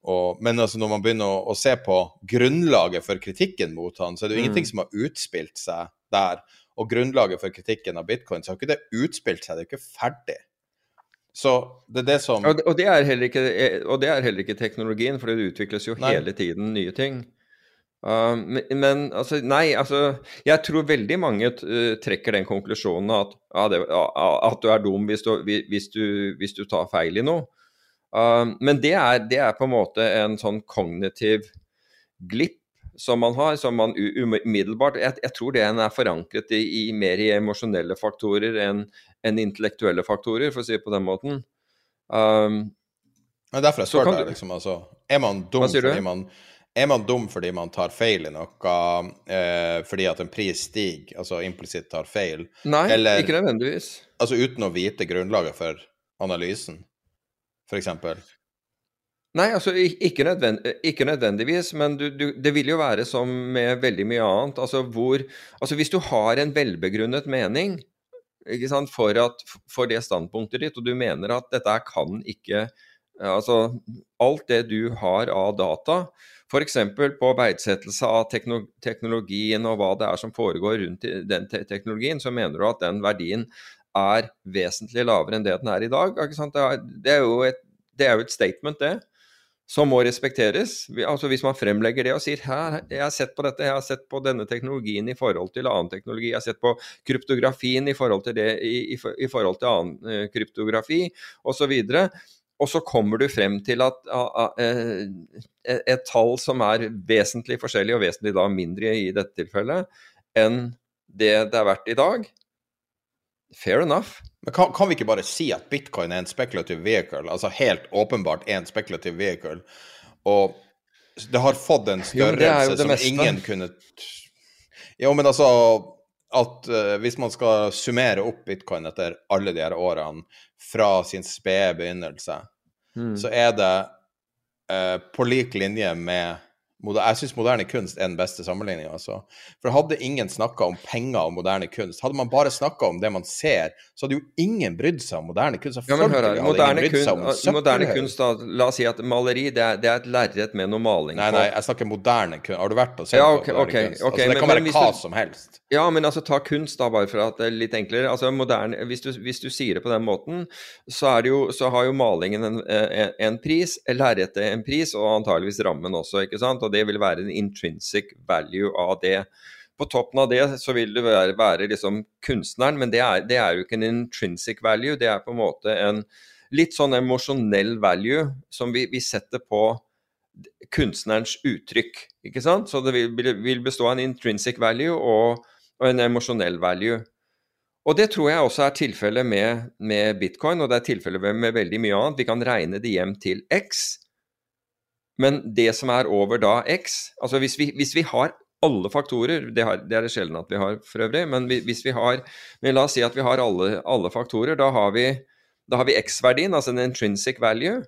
og, men altså når man begynner å, å se på grunnlaget for kritikken mot han, så er det jo
Mm.
ingenting som har utspilt seg der. Og grunnlaget for kritikken av bitcoin, så har ikke det utspilt seg, det er ikke ferdig. Så det er det som
Og, og, det er heller ikke, eh, og det er heller ikke teknologien, for det utvikles jo
Nei.
hele tiden nye ting. Uh, men, men altså, nei, altså Jeg tror veldig mange uh, trekker den konklusjonen at, ja, det, ja, at du er dum hvis du, hvis du, hvis du tar feil i noe. Uh, men det er, det er på en måte en sånn kognitiv glipp som man har, som man umiddelbart jeg, jeg tror det er forankret i, i mer i emosjonelle faktorer enn en intellektuelle faktorer, for å si det på den måten. Um,
Det er derfor jeg spør deg, liksom, altså. Er man dum fordi man er man dum fordi man tar feil i noe, eh, fordi at en pris stiger, altså implisitt tar feil,
nei,
Eller-
ikke nødvendigvis.
altså uten å vite grunnlaget for analysen, f.eks.?
Nei, altså ikke, nødvend, ikke nødvendigvis, men du, du, det vil jo være som med veldig mye annet. Altså hvor Altså hvis du har en velbegrunnet mening sant, for, at, for det standpunktet ditt, og du mener at dette kan ikke Altså alt det du har av data, f.eks. på verdsettelse av teknologien og hva det er som foregår rundt den te teknologien, så mener du at den verdien er vesentlig lavere enn det den er i dag. Det, er, det, er et, det er jo et statement, det som må respekteres. Altså Hvis man fremlegger det og sier her, jeg har sett på dette, jeg har sett på denne teknologien i forhold til annen teknologi, jeg har sett på kryptografien i forhold til det i, i, i forhold til annen eh, kryptografi osv. Og så kommer du frem til at eh, et tall som er vesentlig forskjellig, og vesentlig da mindre i dette tilfellet, enn det det er verdt i dag. Fair enough.
Men kan, kan vi ikke bare si at bitcoin er en spekulativ vehicle, altså helt åpenbart er en spekulativ vehicle, og det har fått en
er jo
størrelse som
meste.
ingen kunne Jo, men altså at uh, hvis man skal summere opp bitcoin etter alle de her årene, fra sin spede begynnelse,
Mm.
så er det uh, på lik linje med Jeg syns moderne kunst er den beste sammenligninga, altså. For hadde ingen snakka om penger og moderne kunst, hadde man bare snakka om det man ser, så hadde jo ingen brydd seg om moderne kunst.
Ja, men hør her. Moderne, kunst, moderne kunst, da, la oss si at maleri det er, det er et lerret med noe maling
Nei,
på.
nei, jeg snakker moderne kunst. Har du vært og sett
Ja,
på
ok,
moderne
ok,
kunst?
ok,
altså, det
men-
kan
men
være hva
du-
som helst.
Ja, men altså ta kunst, da, bare for at det er litt enklere. Altså moderne, Hvis du, hvis du sier det på den måten, så, er det jo, så har jo malingen en, en, en pris, lerretet en pris, og antageligvis rammen også, ikke sant. Og det vil være en intrinsic value av det. På toppen av det så vil det være, være liksom kunstneren, men det er, det er jo ikke en intrinsic value, det er på en måte en litt sånn emosjonell value som vi, vi setter på kunstnerens uttrykk. ikke sant? Så det vil, vil bestå av en intrinsic value og, og en emosjonell value. Og det tror jeg også er tilfellet med, med bitcoin, og det er tilfellet med, med veldig mye annet. Vi kan regne det hjem til x, men det som er over da x Altså hvis vi, hvis vi har alle faktorer, det, har, det er det sjelden at vi har for øvrig, men vi- hvis vi har men La oss si at vi har alle, alle faktorer. Da har vi, vi x-verdien, altså en intrinsic value.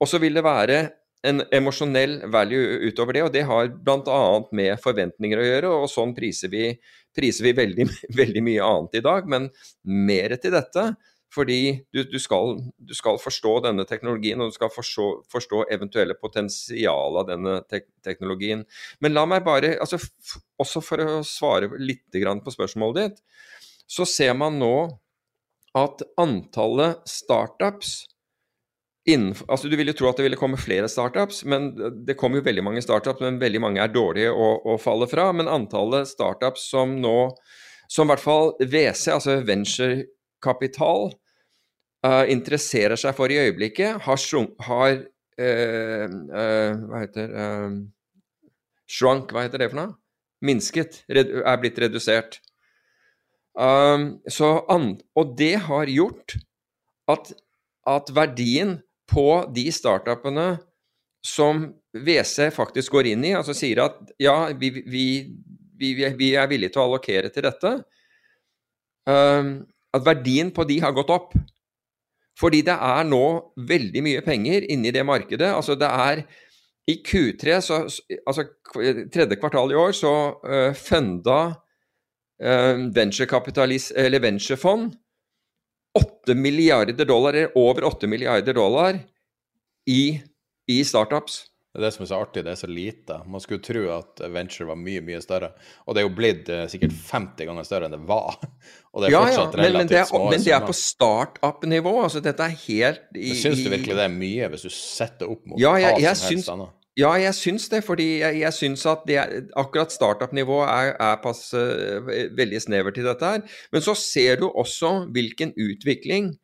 Og så vil det være en emosjonell value utover det, og det har bl.a. med forventninger å gjøre, og sånn priser vi, priser vi veldig, [laughs] veldig mye annet i dag, men mer til dette. Fordi du, du, skal, du skal forstå denne teknologien, og du skal forstå, forstå eventuelle potensial av denne tek teknologien. Men la meg bare, altså, også for å svare litt på spørsmålet ditt, så ser man nå at antallet startups innenfor, altså Du ville jo tro at det ville komme flere startups, men det kommer jo veldig mange startups, men veldig mange er dårlige å, å falle fra. Men antallet startups som nå, som i hvert fall WC, altså venturekapital, uh, interesserer seg for i øyeblikket, har, shrunk, har uh, uh, Hva heter Shrunk, hva heter det for noe? Minsket. Er blitt redusert. Um, an, og det har gjort at, at verdien på de startupene som WC faktisk går inn i, altså sier at ja, vi, vi, vi, vi er villige til å allokere til dette, um, at verdien på de har gått opp. Fordi det er nå veldig mye penger inni det markedet. Altså det er i Q3, så, altså tredje kvartal i år, så uh, funda uh, venturefond 8 milliarder dollar, eller over 8 milliarder dollar, i, i startups.
Det er det som er så artig, det er så lite. Man skulle tro at venture var mye, mye større. Og det er jo blitt eh, sikkert 50 ganger større enn det var. Og det er
ja,
fortsatt
ja, men, men det er,
små
men det er på startup-nivå. Altså, dette er helt i,
Syns du virkelig det er mye, hvis du setter opp mot
Ja, jeg-
hva som helst annet?
Ja, jeg syns det, fordi jeg, jeg syns at det akkurat startup-nivå er, er pass uh, veldig snevert i dette her. Men så ser du også hvilken utvikling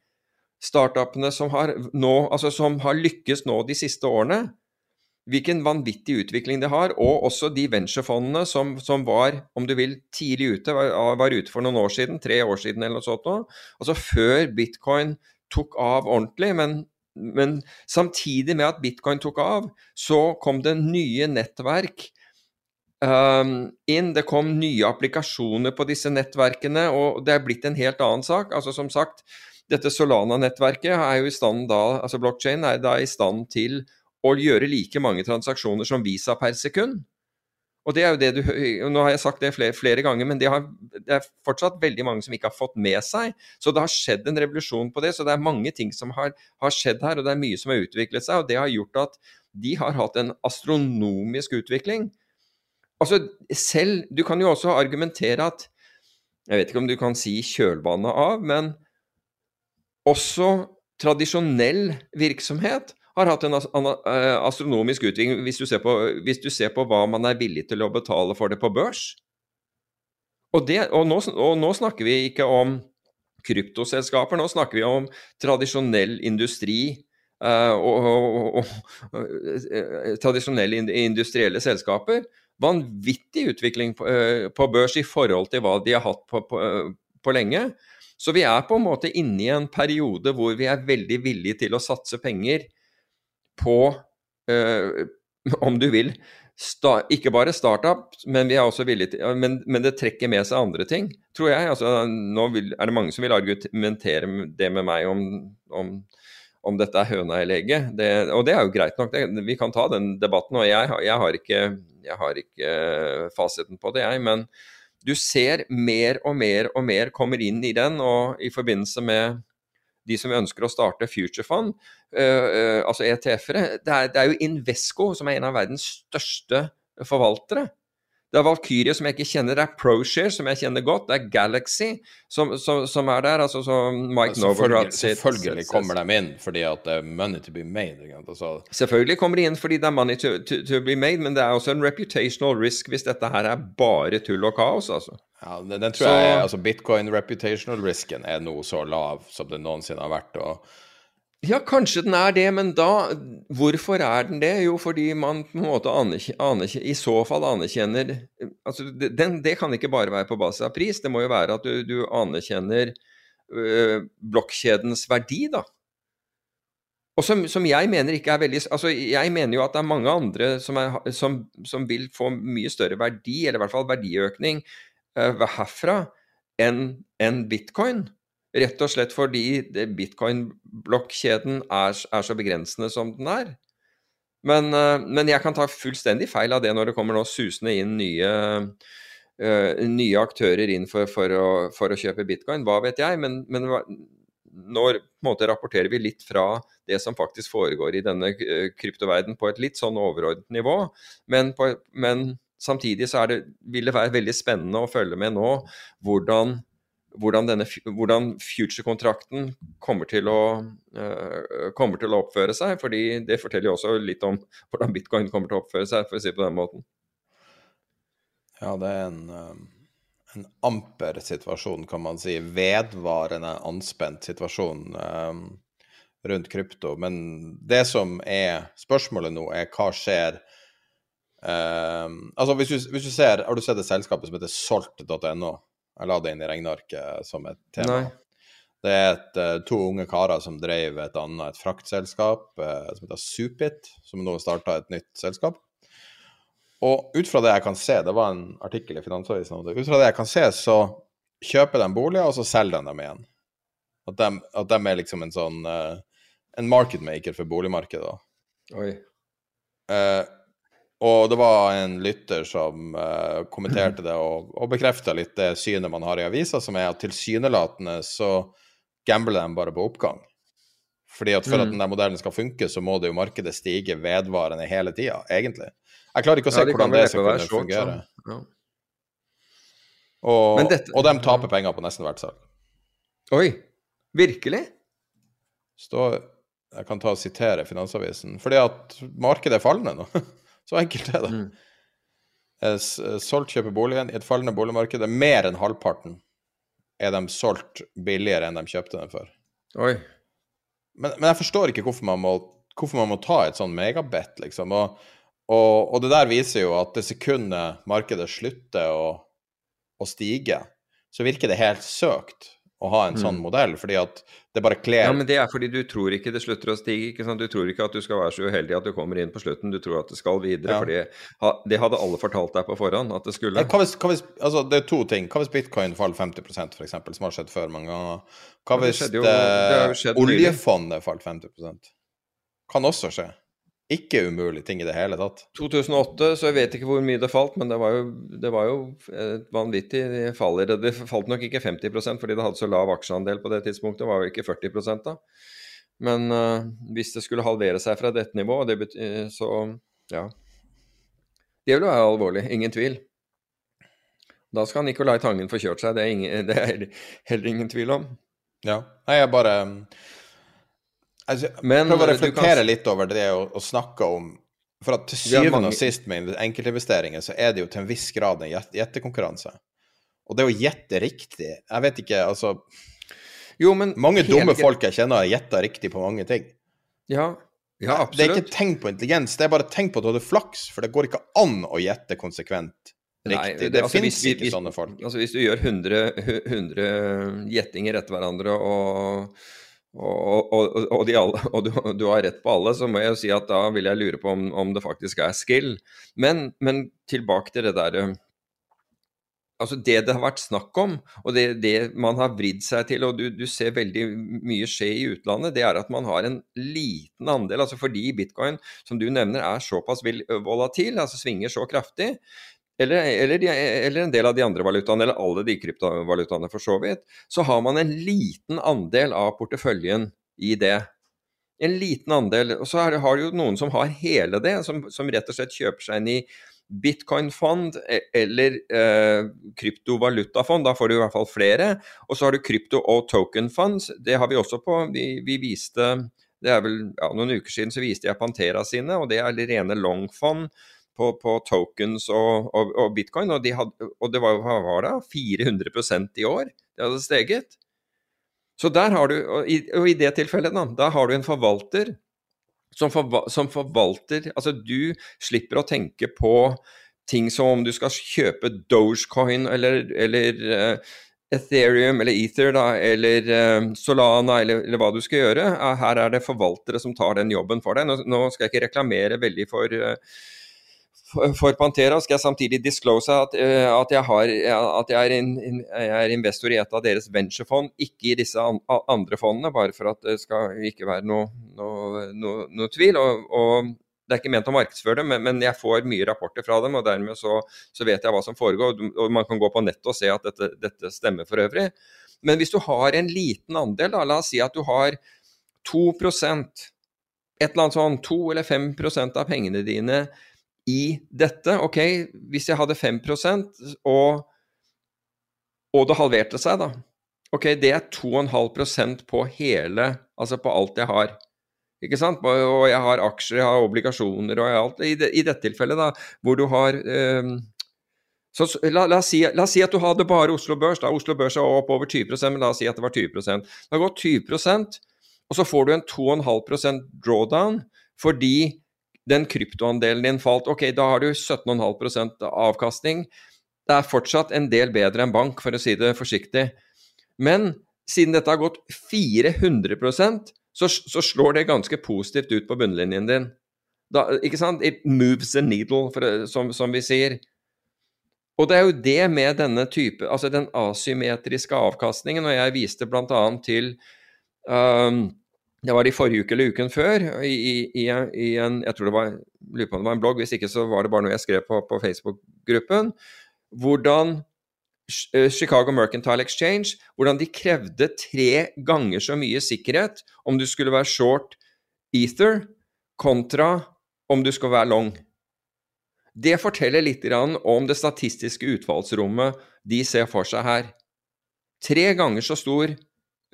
startupene som har, nå, altså som har lykkes nå de siste årene, hvilken vanvittig utvikling det har, og også de venturefondene som, som var, om du vil, tidlig ute, var, var ute for noen år siden, tre år siden eller noe sånt nå, altså før bitcoin tok av ordentlig, men, men samtidig med at bitcoin tok av, så kom det nye nettverk um, inn, det kom nye applikasjoner på disse nettverkene, og det er blitt en helt annen sak. Altså som sagt, dette Solana-nettverket er jo i stand da, altså blockchain er da i stand til å gjøre like mange transaksjoner som Visa per sekund. Og det er jo det du Nå har jeg sagt det flere, flere ganger, men det, har, det er fortsatt veldig mange som ikke har fått med seg. Så det har skjedd en revolusjon på det. Så det er mange ting som har, har skjedd her, og det er mye som har utviklet seg. Og det har gjort at de har hatt en astronomisk utvikling. Altså selv Du kan jo også argumentere at Jeg vet ikke om du kan si kjølvannet av, men også tradisjonell virksomhet har hatt en eh, astronomisk utvikling hvis du, på, hvis du ser på hva man er villig til å betale for det på børs. Og, det, og, nå, og nå snakker vi ikke om kryptoselskaper, nå snakker vi om tradisjonell industri eh, og, og, eh, tradisjonelle industrielle selskaper. Vanvittig utvikling på, eh, på børs i forhold til hva de har hatt på, på, på lenge. Så vi er på en måte inne i en periode hvor vi er veldig villige til å satse penger på, eh, om du vil, sta, ikke bare startup, men til men, men det trekker med seg andre ting, tror jeg. Altså, nå vil, er det mange som vil argumentere det med meg om, om, om dette er høna eller egget. Og det er jo greit nok, det, vi kan ta den debatten. Og jeg, jeg, har ikke, jeg har ikke eh, fasiten på det, jeg. Men du ser mer og mer og mer kommer inn i den, og i forbindelse med de som ønsker å starte Future Fund, eh, eh, altså ETF-ere, det, det er jo Invesco som er en av verdens største forvaltere. Det er Valkyrie som jeg ikke kjenner, det er ProShare som jeg kjenner godt, det er Galaxy som, som, som er der, altså som Mike Novogratz
Selvfølgelig, selvfølgelig kommer de inn fordi at det er money to be made. Altså,
Selvfølgelig kommer de inn fordi det er money to, to, to be made, men det er også en reputational risk hvis dette her er bare tull og kaos, altså.
ja, den, den tror
Så-
jeg altså Bitcoin reputational risken er nå så lav som det noensinne har vært. og
Ja, kanskje den er det, men da Hvorfor er den det? Jo, fordi man på en måte anerkj- anerkj- i så fall anerkjenner altså den, det kan ikke bare være på basis av pris, det må jo være at du, du anerkjenner øh, blokkjedens verdi, da. Og som, som jeg mener ikke er veldig Altså, jeg mener jo at det er mange andre som, er, som, som vil få mye større verdi, eller i hvert fall verdiøkning, øh, herfra enn enn bitcoin. Rett og slett fordi bitcoin-blokkjeden er, er så begrensende som den er. Men, eh, men jeg kan ta fullstendig feil av det når det kommer nå susende inn nye, eh, nye aktører inn for, for, å, for å kjøpe bitcoin. Hva vet jeg? Men, men en måte, rapporterer vi litt fra det som faktisk foregår i denne eh, kryptoverden på et litt sånn overordnet nivå. Men, på, men samtidig så det, vil det være veldig spennende å følge med nå hvordan hvordan, denne, hvordan future-kontrakten kommer, eh, kommer til å oppføre seg. fordi det forteller jo også litt om hvordan bitcoin kommer til å oppføre seg, for å si det på den måten.
Ja, det er en, um, en amper situasjon, kan man si. Vedvarende anspent situasjon um, rundt krypto. Men det som er spørsmålet nå, er hva skjer um, Altså, hvis du, hvis du ser Har du sett et selskap som heter Salt.no? Jeg la det inn i regnearket som et tema.
Nei.
Det er et, eh, to unge karer som drev et annet et fraktselskap eh, som heter Supit, som nå starta et nytt selskap. Og ut fra det jeg kan se, det var en artikkel i Finansavisen om det, ut fra det jeg kan se, så kjøper de boliger, og så selger de dem igjen. At de, at de er liksom en sånn eh, en marketmaker for boligmarkedet.
Oi.
Eh, og det var en lytter som uh, kommenterte det og, og bekrefta litt det synet man har i avisa, som er at tilsynelatende så gambler de bare på oppgang. Fordi at for at
Mm.
den der modellen skal funke, så må det jo markedet stige vedvarende hele tida, egentlig. Jeg klarer ikke å se
Ja, de
hvordan det skal kunne
short,
fungere.
sånn. Ja.
Og,
dette-
og de taper penger på nesten hvert salg.
Oi. Virkelig?
Står Jeg kan ta og sitere Finansavisen. Fordi at markedet er fallende nå. [laughs] Så enkelt er det.
Mm.
Eh, Solgt kjøper boligen i et fallende boligmarked. er Mer enn halvparten er de solgt billigere enn de kjøpte den for.
Oi.
Men, men jeg forstår ikke hvorfor man må, hvorfor man må ta et sånn megabett, liksom. Og, og, og det der viser jo at det sekundet markedet slutter å, å stige, så virker det helt søkt å ha en sånn modell, fordi at det bare kler
Mm. Ja, men det er fordi du tror ikke det slutter å stige. ikke sant? Du tror ikke at du skal være så uheldig at du kommer inn på slutten. Du tror at det skal videre.
Ja.
fordi ha- det hadde alle fortalt deg på forhånd at det skulle.
Hva hvis, hva hvis, altså, det er to ting. Hva hvis bitcoin faller 50% for eksempel, som har skjedd før mange ganger? Hva hvis
jo-
eh, oljefondet falt 50% Kan også skje. Ikke umulig ting i det hele tatt.
2008, så jeg vet ikke hvor mye det falt, men det var jo, det var jo et vanvittig fall det. Falt nok ikke 50% fordi det hadde så lav aksjeandel på det tidspunktet. Det var jo ikke 40 da. Men uh, hvis det skulle halvere seg fra dette nivået, det så ja. Det vil være alvorlig, ingen tvil. Da skal Nicolai Tangen få kjørt seg, det er, ingen, [laughs] det er heller ingen tvil om.
Ja. Nei, jeg bare altså,
Men,
prøver å reflektere
kan-
litt over det å, å snakke om For at til syvende
mange-
og sist med enkeltinvesteringer, så er det jo til en viss grad en gjettekonkurranse. Og det å gjette riktig Jeg vet ikke, altså
Jo, men
Mange dumme
greit.
folk jeg kjenner, har gjetta riktig på mange ting.
Ja, ja
Det er ikke tegn på intelligens, det er bare tegn på at du hadde flaks, for det går ikke an å gjette konsekvent
Nei,
riktig.
det-
det
altså,
fins ikke
hvis-
sånne folk.
Altså Hvis du gjør 100, 100 gjettinger etter hverandre, og, og, og, og, de alle, og du, du har rett på alle, så må jeg jo si at da vil jeg lure på om, om det faktisk er skill. Men, men tilbake til det der Altså Det det har vært snakk om, og det, det man har vridd seg til, og du, du ser veldig mye skje i utlandet, det er at man har en liten andel. altså Fordi bitcoin, som du nevner, er såpass volatil, altså svinger så kraftig, eller, eller, eller en del av de andre valutaene, eller alle de kryptovalutaene for så vidt, så har man en liten andel av porteføljen i det. En liten andel. Og så det, har du jo noen som har hele det, som, som rett og slett kjøper seg inn i bitcoin-fond e- eller eh, kryptovalutafond. Da får du i hvert fall flere. Og så har du krypto- og token-funds. Det har vi også på. Vi, vi viste det er vel ja, Noen uker siden så viste jeg Pantera sine, og det er rene long-fond på, på tokens og, og, og bitcoin. Og, de hadde, og det var, hva var det? 400% i år? Det hadde steget. Så der har du, og i, og i det tilfellet, da, da har du en forvalter som, forva, som forvalter Altså, du slipper å tenke på ting som om du skal kjøpe Dogecoin eller, eller uh, Ethereum eller Ether da, eller uh, Solana eller, eller hva du skal gjøre. Eh, Her er det forvaltere som tar den jobben for deg. Nå, nå skal jeg ikke reklamere veldig for, eh, for, Pantera, skal jeg samtidig disclose at, eh, at, jeg, har, at jeg, er in, jeg er investor i et av deres venturefond, ikke i disse an, andre fondene, bare for at det skal ikke være noe, noe, noe, noe tvil. Og, og det er ikke ment å markedsføre dem, men, men jeg får mye rapporter fra dem, og dermed så, så vet jeg hva som foregår. Og man kan gå på nettet og se at dette, dette stemmer for øvrig. Men hvis du har en liten andel, da, la oss si at du har 2% et eller annet sånn 2 eller 5% av pengene dine i dette. Ok, hvis jeg hadde 5% og, og det halverte seg, da. Ok, det er 2,5% på hele, altså på alt jeg har. Ikke sant? Og jeg har aksjer, jeg har obligasjoner og alt. I, det, i dette tilfellet, da, hvor du har um, så, la, la, oss si, la, oss si, at du hadde bare Oslo Børs. da, Oslo Børs er opp over 20 men la oss si at det var 20 Det har gått 20% og så får du en 2,5% drawdown fordi den kryptoandelen din falt. Ok, da har du 17,5% avkastning. Det er fortsatt en del bedre enn bank, for å si det forsiktig. Men siden dette har gått 400 så, så slår det ganske positivt ut på bunnlinjen din. Da, ikke sant? It moves the needle, for, som, som, vi sier. Og det er jo det med denne type, altså den asymmetriske avkastningen, og jeg viste bl.a. til um, Det var i forrige uke eller uken før, i, i, i, en Jeg tror det var, lurer på om det var en blogg, hvis ikke så var det bare noe jeg skrev på, på Facebook-gruppen. Hvordan Eh, Chicago Mercantile Exchange, hvordan de krevde tre ganger så mye sikkerhet om du skulle være short ether, kontra om du skulle være long. Det forteller litt om det statistiske utfallsrommet de ser for seg her. Tre ganger så stor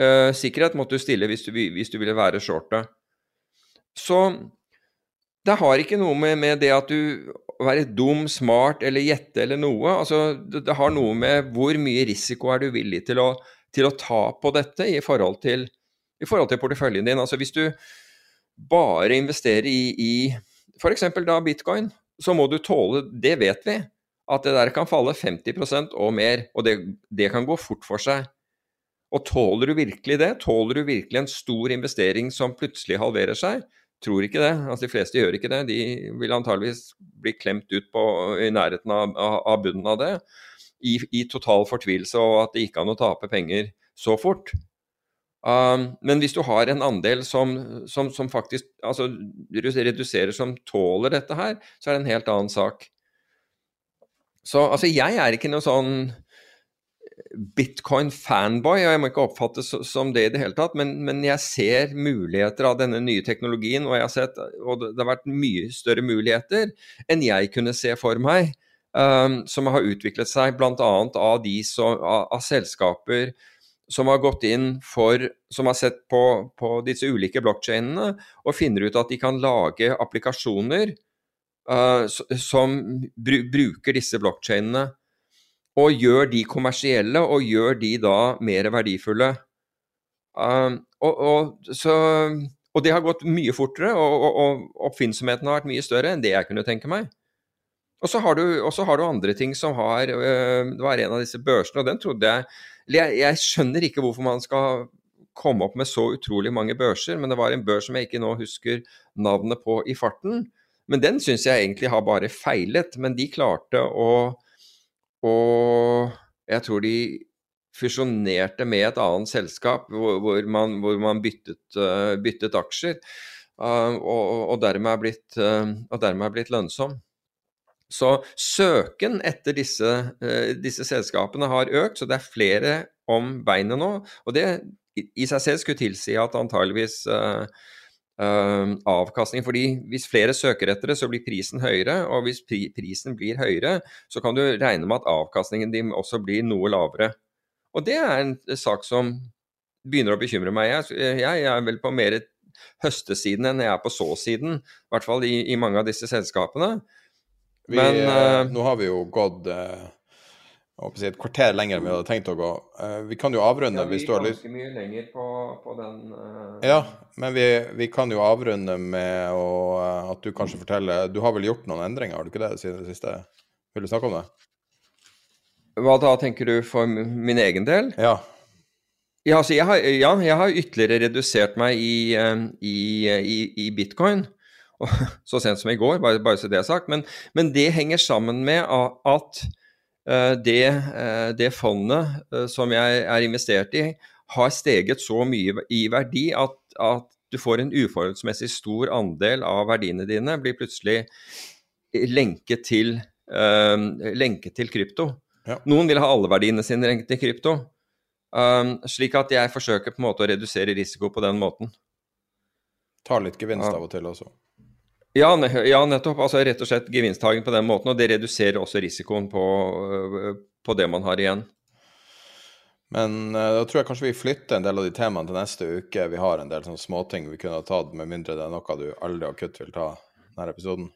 uh, sikkerhet måtte du stille hvis du, hvis du ville være shorte. Så det har ikke noe med, med, det at du være dum, smart eller gjette eller noe. Altså, det, det, har noe med hvor mye risiko er du villig til å, til å ta på dette i forhold til, i forhold til porteføljen din. Altså, hvis du bare investerer i, i f.eks. da bitcoin, så må du tåle Det vet vi. At det der kan falle 50% og mer. Og det, det kan gå fort for seg. Og tåler du virkelig det? Tåler du virkelig en stor investering som plutselig halverer seg? tror ikke det. Altså, de fleste gjør ikke det. De vil antageligvis bli klemt ut på, i nærheten av, av, bunnen av det. I, I, total fortvilelse og at det ikke an å tape penger så fort. Um, men hvis du har en andel som, som, som faktisk altså, reduserer, som tåler dette her, så er det en helt annen sak. Så altså, jeg er ikke noe sånn bitcoin-fanboy, og jeg må ikke oppfattes som det i det hele tatt, men, men, jeg ser muligheter av denne nye teknologien, og, sett, og det, har vært mye større muligheter enn jeg kunne se for meg, um, som har utviklet seg bl.a. Av, av, av, selskaper som har gått inn for Som har sett på, på disse ulike blokkjedene og finner ut at de kan lage applikasjoner uh, som br bruker disse blokkjedene og gjør de kommersielle, og gjør de da mer verdifulle. Um, og, og, så, og, det har gått mye fortere, og, og, oppfinnsomheten har vært mye større enn det jeg kunne tenke meg. Og så har har du andre ting som har øh, Det var en av disse børsene, og den trodde jeg jeg, jeg skjønner ikke hvorfor man skal komme opp med så utrolig mange børser, men det var en børs som jeg ikke nå husker navnet på i farten. Men den syns jeg egentlig har bare feilet. Men de klarte å og jeg tror de fusjonerte med et annet selskap hvor, hvor, man, hvor man, byttet, uh, byttet aksjer, uh, og, og, dermed er blitt, uh, og dermed er blitt lønnsom. Så søken etter disse, disse, selskapene har økt, så det er flere om beinet nå. Og det i seg selv skulle tilsi at antageligvis Uh, avkastning. fordi Hvis flere søker etter det, så blir prisen høyere. Og hvis pri prisen blir høyere, så kan du regne med at avkastningen din også blir noe lavere. Og det er en sak som begynner å bekymre meg. Jeg, jeg er vel på mer høstesiden enn jeg er på så-siden. I hvert fall i, i, mange av disse selskapene.
Vi, Men uh, Nå har vi jo gått uh et kvarter lenger enn vi hadde tenkt å gå. Uh, vi kan jo avrunde ja, hvis du har lyst
Vi ganske mye lenger på, på den uh...
Ja, men vi, vi, kan jo avrunde med å, uh, at du kanskje forteller Du har vel gjort noen endringer, har du ikke det siden det siste? Vil du snakke om det?
Hva da, tenker du for min egen del?
Ja.
Ja, altså jeg har, ja, jeg har ytterligere redusert meg i, i, i, i bitcoin. [laughs] Så sent som i går, bare, bare så det er sagt. Men, men det henger sammen med at Eh, det, eh, det, fondet eh, som jeg er investert i, har steget så mye i verdi at, at du får en uforholdsmessig stor andel av verdiene dine blir plutselig lenket til, um, lenket til krypto. Ja. Noen vil ha alle verdiene sine lenket til krypto. Um, slik at jeg forsøker på en måte å redusere risiko på den måten.
Tar litt gevinst av og til også.
Ja, ja, nettopp. Altså rett og slett gevinsttaking på den måten. Og det reduserer også risikoen på, øh, på det man har igjen.
Men uh, da tror jeg kanskje vi flytter en del av de temaene til neste uke. Vi har en del sånne småting vi kunne ha tatt, med mindre det er noe du aldri akutt vil ta denne episoden.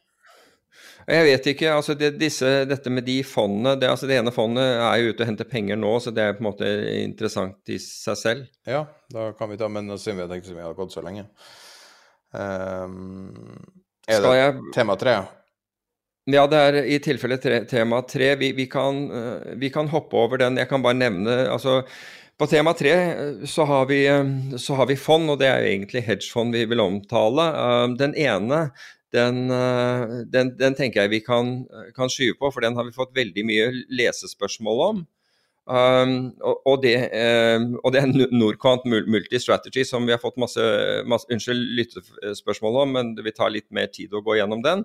Jeg vet ikke. altså det, disse, Dette med de fondene det, altså det ene fondet er jo ute og henter penger nå, så det er på en måte interessant i seg selv.
Ja, da kan vi ta, men siden vi har tenkt at vi har gått så lenge. Um, er det jeg... tema tre?
Ja, det er i tilfelle tre, tema tre. Vi, vi, kan, uh, vi, kan, hoppe over den. Jeg kan bare nevne altså På tema tre så har, vi, så har vi fond, og det er jo egentlig hedgefond vi vil omtale. Den ene den, den, den, tenker jeg vi kan, kan, skyve på, for den har vi fått veldig mye lesespørsmål om. Um, og, det, um, og, det, er Norquant Multistrategy som vi har fått masse, masse unnskyld, lyttespørsmål om, men det vil ta litt mer tid å gå gjennom den.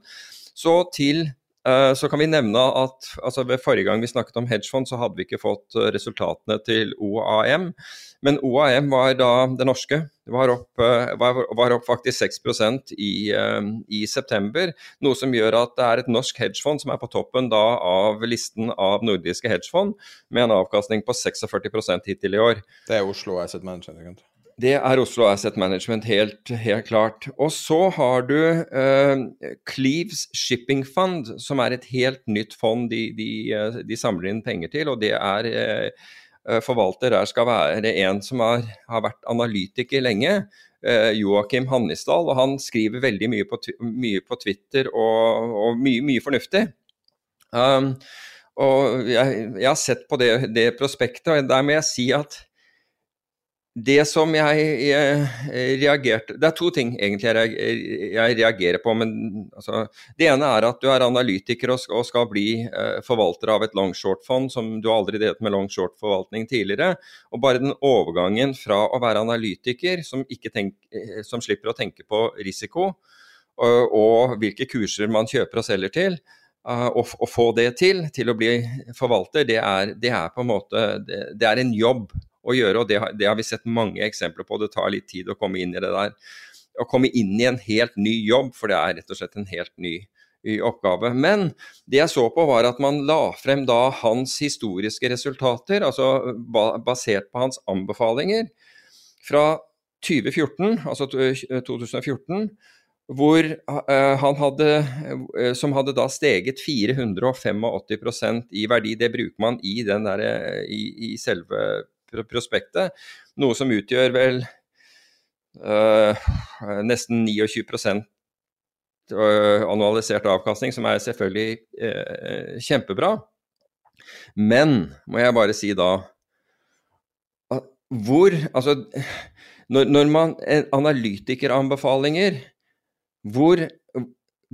Så til så kan vi nevne at altså ved forrige gang vi snakket om hedgefond, så hadde vi ikke fått eh, resultatene til OAM. Men OAM var da det norske. Var opp, eh, var opp faktisk 6% i, i september. Noe som gjør at det er et norsk hedgefond som er på toppen da av listen av nordiske hedgefond, med en avkastning på 46 hittil i år.
Det er Oslo Asset Management?
Det er Oslo Asset Management, helt, helt klart. Og så har du uh, Cleves Shipping Fund, som er et helt nytt fond de, de, eh, de samler inn penger til. Og det er uh, forvalter der skal være en som har, har vært analytiker lenge. Uh, Joakim Hannisdal. Og han skriver veldig mye på, mye på Twitter og, og mye, mye, fornuftig. Um, og jeg, jeg, har sett på det, det prospektet, og der må jeg si at det som jeg, jeg, reagerte Det er to ting egentlig jeg, jeg reagerer på. men altså, Det ene er at du er analytiker og skal, og skal bli eh, forvalter av et long short-fond, som du aldri drevet med long short-forvaltning tidligere. og Bare den overgangen fra å være analytiker, som, tenk, eh, som slipper å tenke på risiko, og, og, hvilke kurser man kjøper og selger til, uh, og, få det til, til å bli forvalter, det er, det er på en måte det, det er en jobb å gjøre. og det, det, har vi sett mange eksempler på. Det tar litt tid å komme inn i det der. Å komme inn i en helt ny jobb, for det er rett og slett en helt ny, oppgave. Men det jeg så på, var at man la frem da hans historiske resultater, altså basert på hans anbefalinger, fra 2014, altså 2014 hvor uh, han hadde, uh, som hadde da steget 485% i verdi. Det bruker man i, der, uh, i, i selve prospektet. Noe som utgjør vel øh, nesten 29% øh, annualisert avkastning, som er selvfølgelig øh, kjempebra. Men, må jeg bare si da Hvor Altså, når, når man Analytikeranbefalinger hvor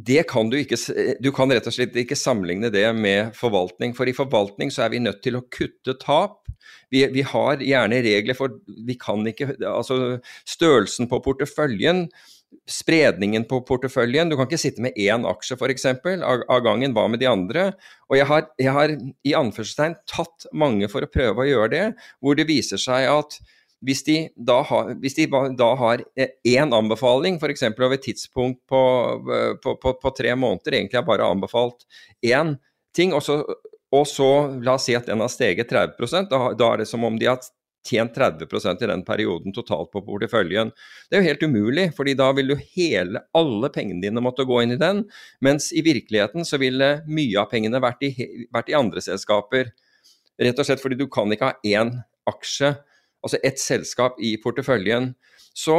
det kan du ikke Du kan rett og slett ikke sammenligne det med forvaltning. For i forvaltning så er vi nødt til å kutte tap. Vi, vi har gjerne regler for Vi kan ikke Altså størrelsen på porteføljen spredningen på porteføljen. Du kan ikke sitte med én aksje f.eks. Av, av gangen. Hva med de andre? Og jeg har, jeg har i anførselstegn tatt mange for å prøve å gjøre det, hvor det viser seg at hvis de da har, hvis de da har én anbefaling, f.eks. over et tidspunkt på, på, på, på, tre måneder, egentlig har bare anbefalt én ting, og så, og så, la oss si at den har steget 30% da, da er det som om de har tjent 30% i den perioden totalt på porteføljen. Det er jo helt umulig, fordi da vil du hele, alle pengene dine måtte gå inn i den, mens i virkeligheten så ville mye av pengene vært i, vært i andre selskaper. Rett og slett fordi du kan ikke ha én aksje altså ett selskap i porteføljen. Så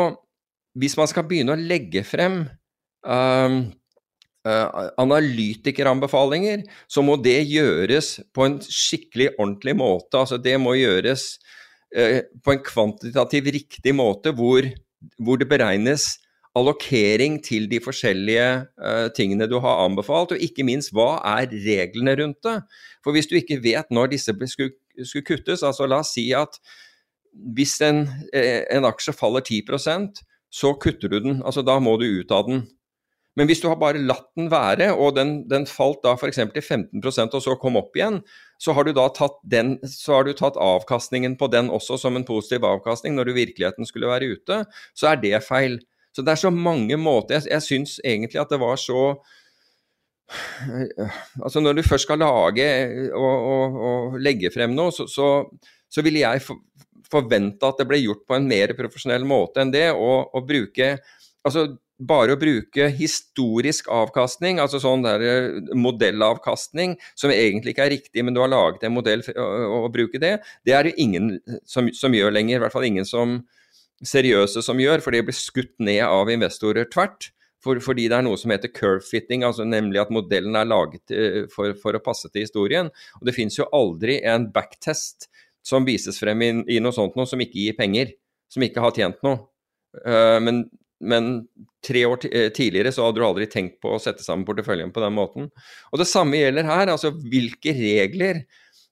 hvis man skal begynne å legge frem um, uh, analytikeranbefalinger, så må det gjøres på en skikkelig ordentlig måte. Altså det må gjøres uh, på en kvantitativ riktig måte, hvor, hvor det beregnes allokering til de forskjellige uh, tingene du har anbefalt, og ikke minst hva er reglene rundt det. For hvis du ikke vet når disse skulle, skulle kuttes, altså la oss si at hvis en, eh, en, aksje faller 10% så kutter du den. altså Da må du ut av den. Men hvis du har bare latt den være, og den, den falt da f.eks. til 15% og så kom opp igjen, så har, du da tatt den, så har du tatt avkastningen på den også som en positiv avkastning når du virkeligheten skulle være ute, så er det feil. Så det er så mange måter Jeg, jeg syns egentlig at det var så Altså Når du først skal lage og, og, og legge frem noe, så, så, så ville jeg forventa at det ble gjort på en mer profesjonell måte enn det. Og, og bruke Altså bare å bruke historisk avkastning, altså sånn der eh, modellavkastning, som egentlig ikke er riktig, men du har laget en modell for å, å bruke det, det er det ingen som, som, gjør lenger. I hvert fall ingen som seriøse som gjør, for det blir skutt ned av investorer tvert. For, fordi det er noe som heter curve fitting, altså nemlig at modellen er laget eh, for, for å passe til historien. Og det finnes jo aldri en backtest som vises frem i, i noe sånt noe som ikke gir penger, som ikke har tjent noe. Uh, men, men, tre år tidligere så hadde du aldri tenkt på å sette sammen porteføljen på den måten. Og det samme gjelder her. altså Hvilke regler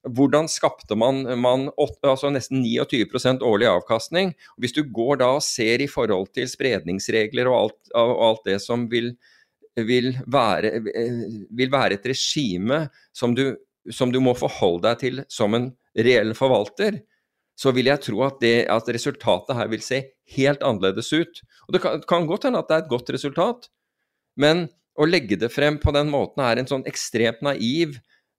hvordan skapte man, man altså nesten 29% årlig avkastning? Hvis du går da og ser i forhold til spredningsregler og alt, og alt det som vil, vil, være, vil, være, et regime som du, som du, må forholde deg til som en reell forvalter, så vil jeg tro at, det, at resultatet her vil se helt annerledes ut. Og Det kan, kan godt hende at det er et godt resultat, men å legge det frem på den måten er en sånn ekstremt naiv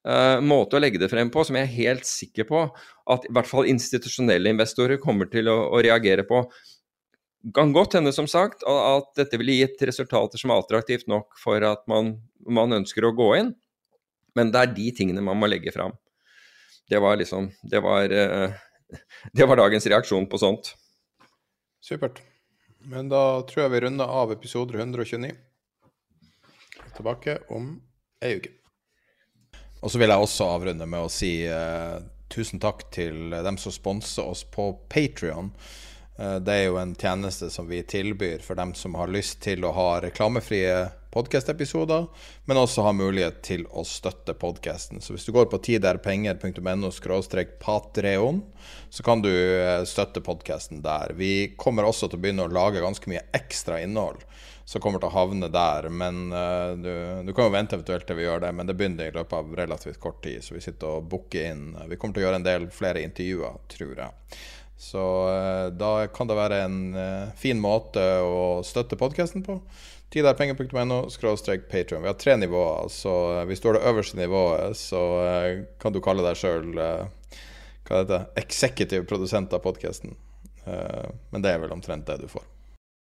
uh, måte å legge det frem på som jeg er helt sikker på at i hvert fall institusjonelle investorer kommer til å, å reagere på. Kan godt hende, som sagt, at dette ville gitt resultater som er attraktivt nok for at man, man ønsker å gå inn, men det er de tingene man må legge fram. Det var liksom Det var, uh, [laughs] det var dagens reaksjon på sånt.
Supert. Men da tror jeg vi runder av episode 129. Tilbake om ei uke. Og så vil jeg også avrunde med å si uh, tusen takk til dem som sponser oss på Patrion. Uh, det er jo en tjeneste som vi tilbyr for dem som har lyst til å ha reklamefrie podkast-episoder, men også ha mulighet til å støtte podkasten. Så hvis du går på tiderpenger.no patreon, så kan du uh, støtte podkasten der. Vi kommer også til å begynne å lage ganske mye ekstra innhold som kommer til å havne der. Men uh, du, du, kan jo vente eventuelt til vi gjør det, men det begynner i løpet av relativt kort tid. Så vi sitter og booker inn. Vi kommer til å gjøre en del flere intervjuer, tror jeg. Så uh, da kan det være en fin måte å støtte podkasten på. Tiderpenger.no Patrion. Vi har tre nivåer, så hvis du har det øverste nivået, så kan du kalle deg sjøl hva heter det, executive produsent av podkasten. men det er vel omtrent det du får.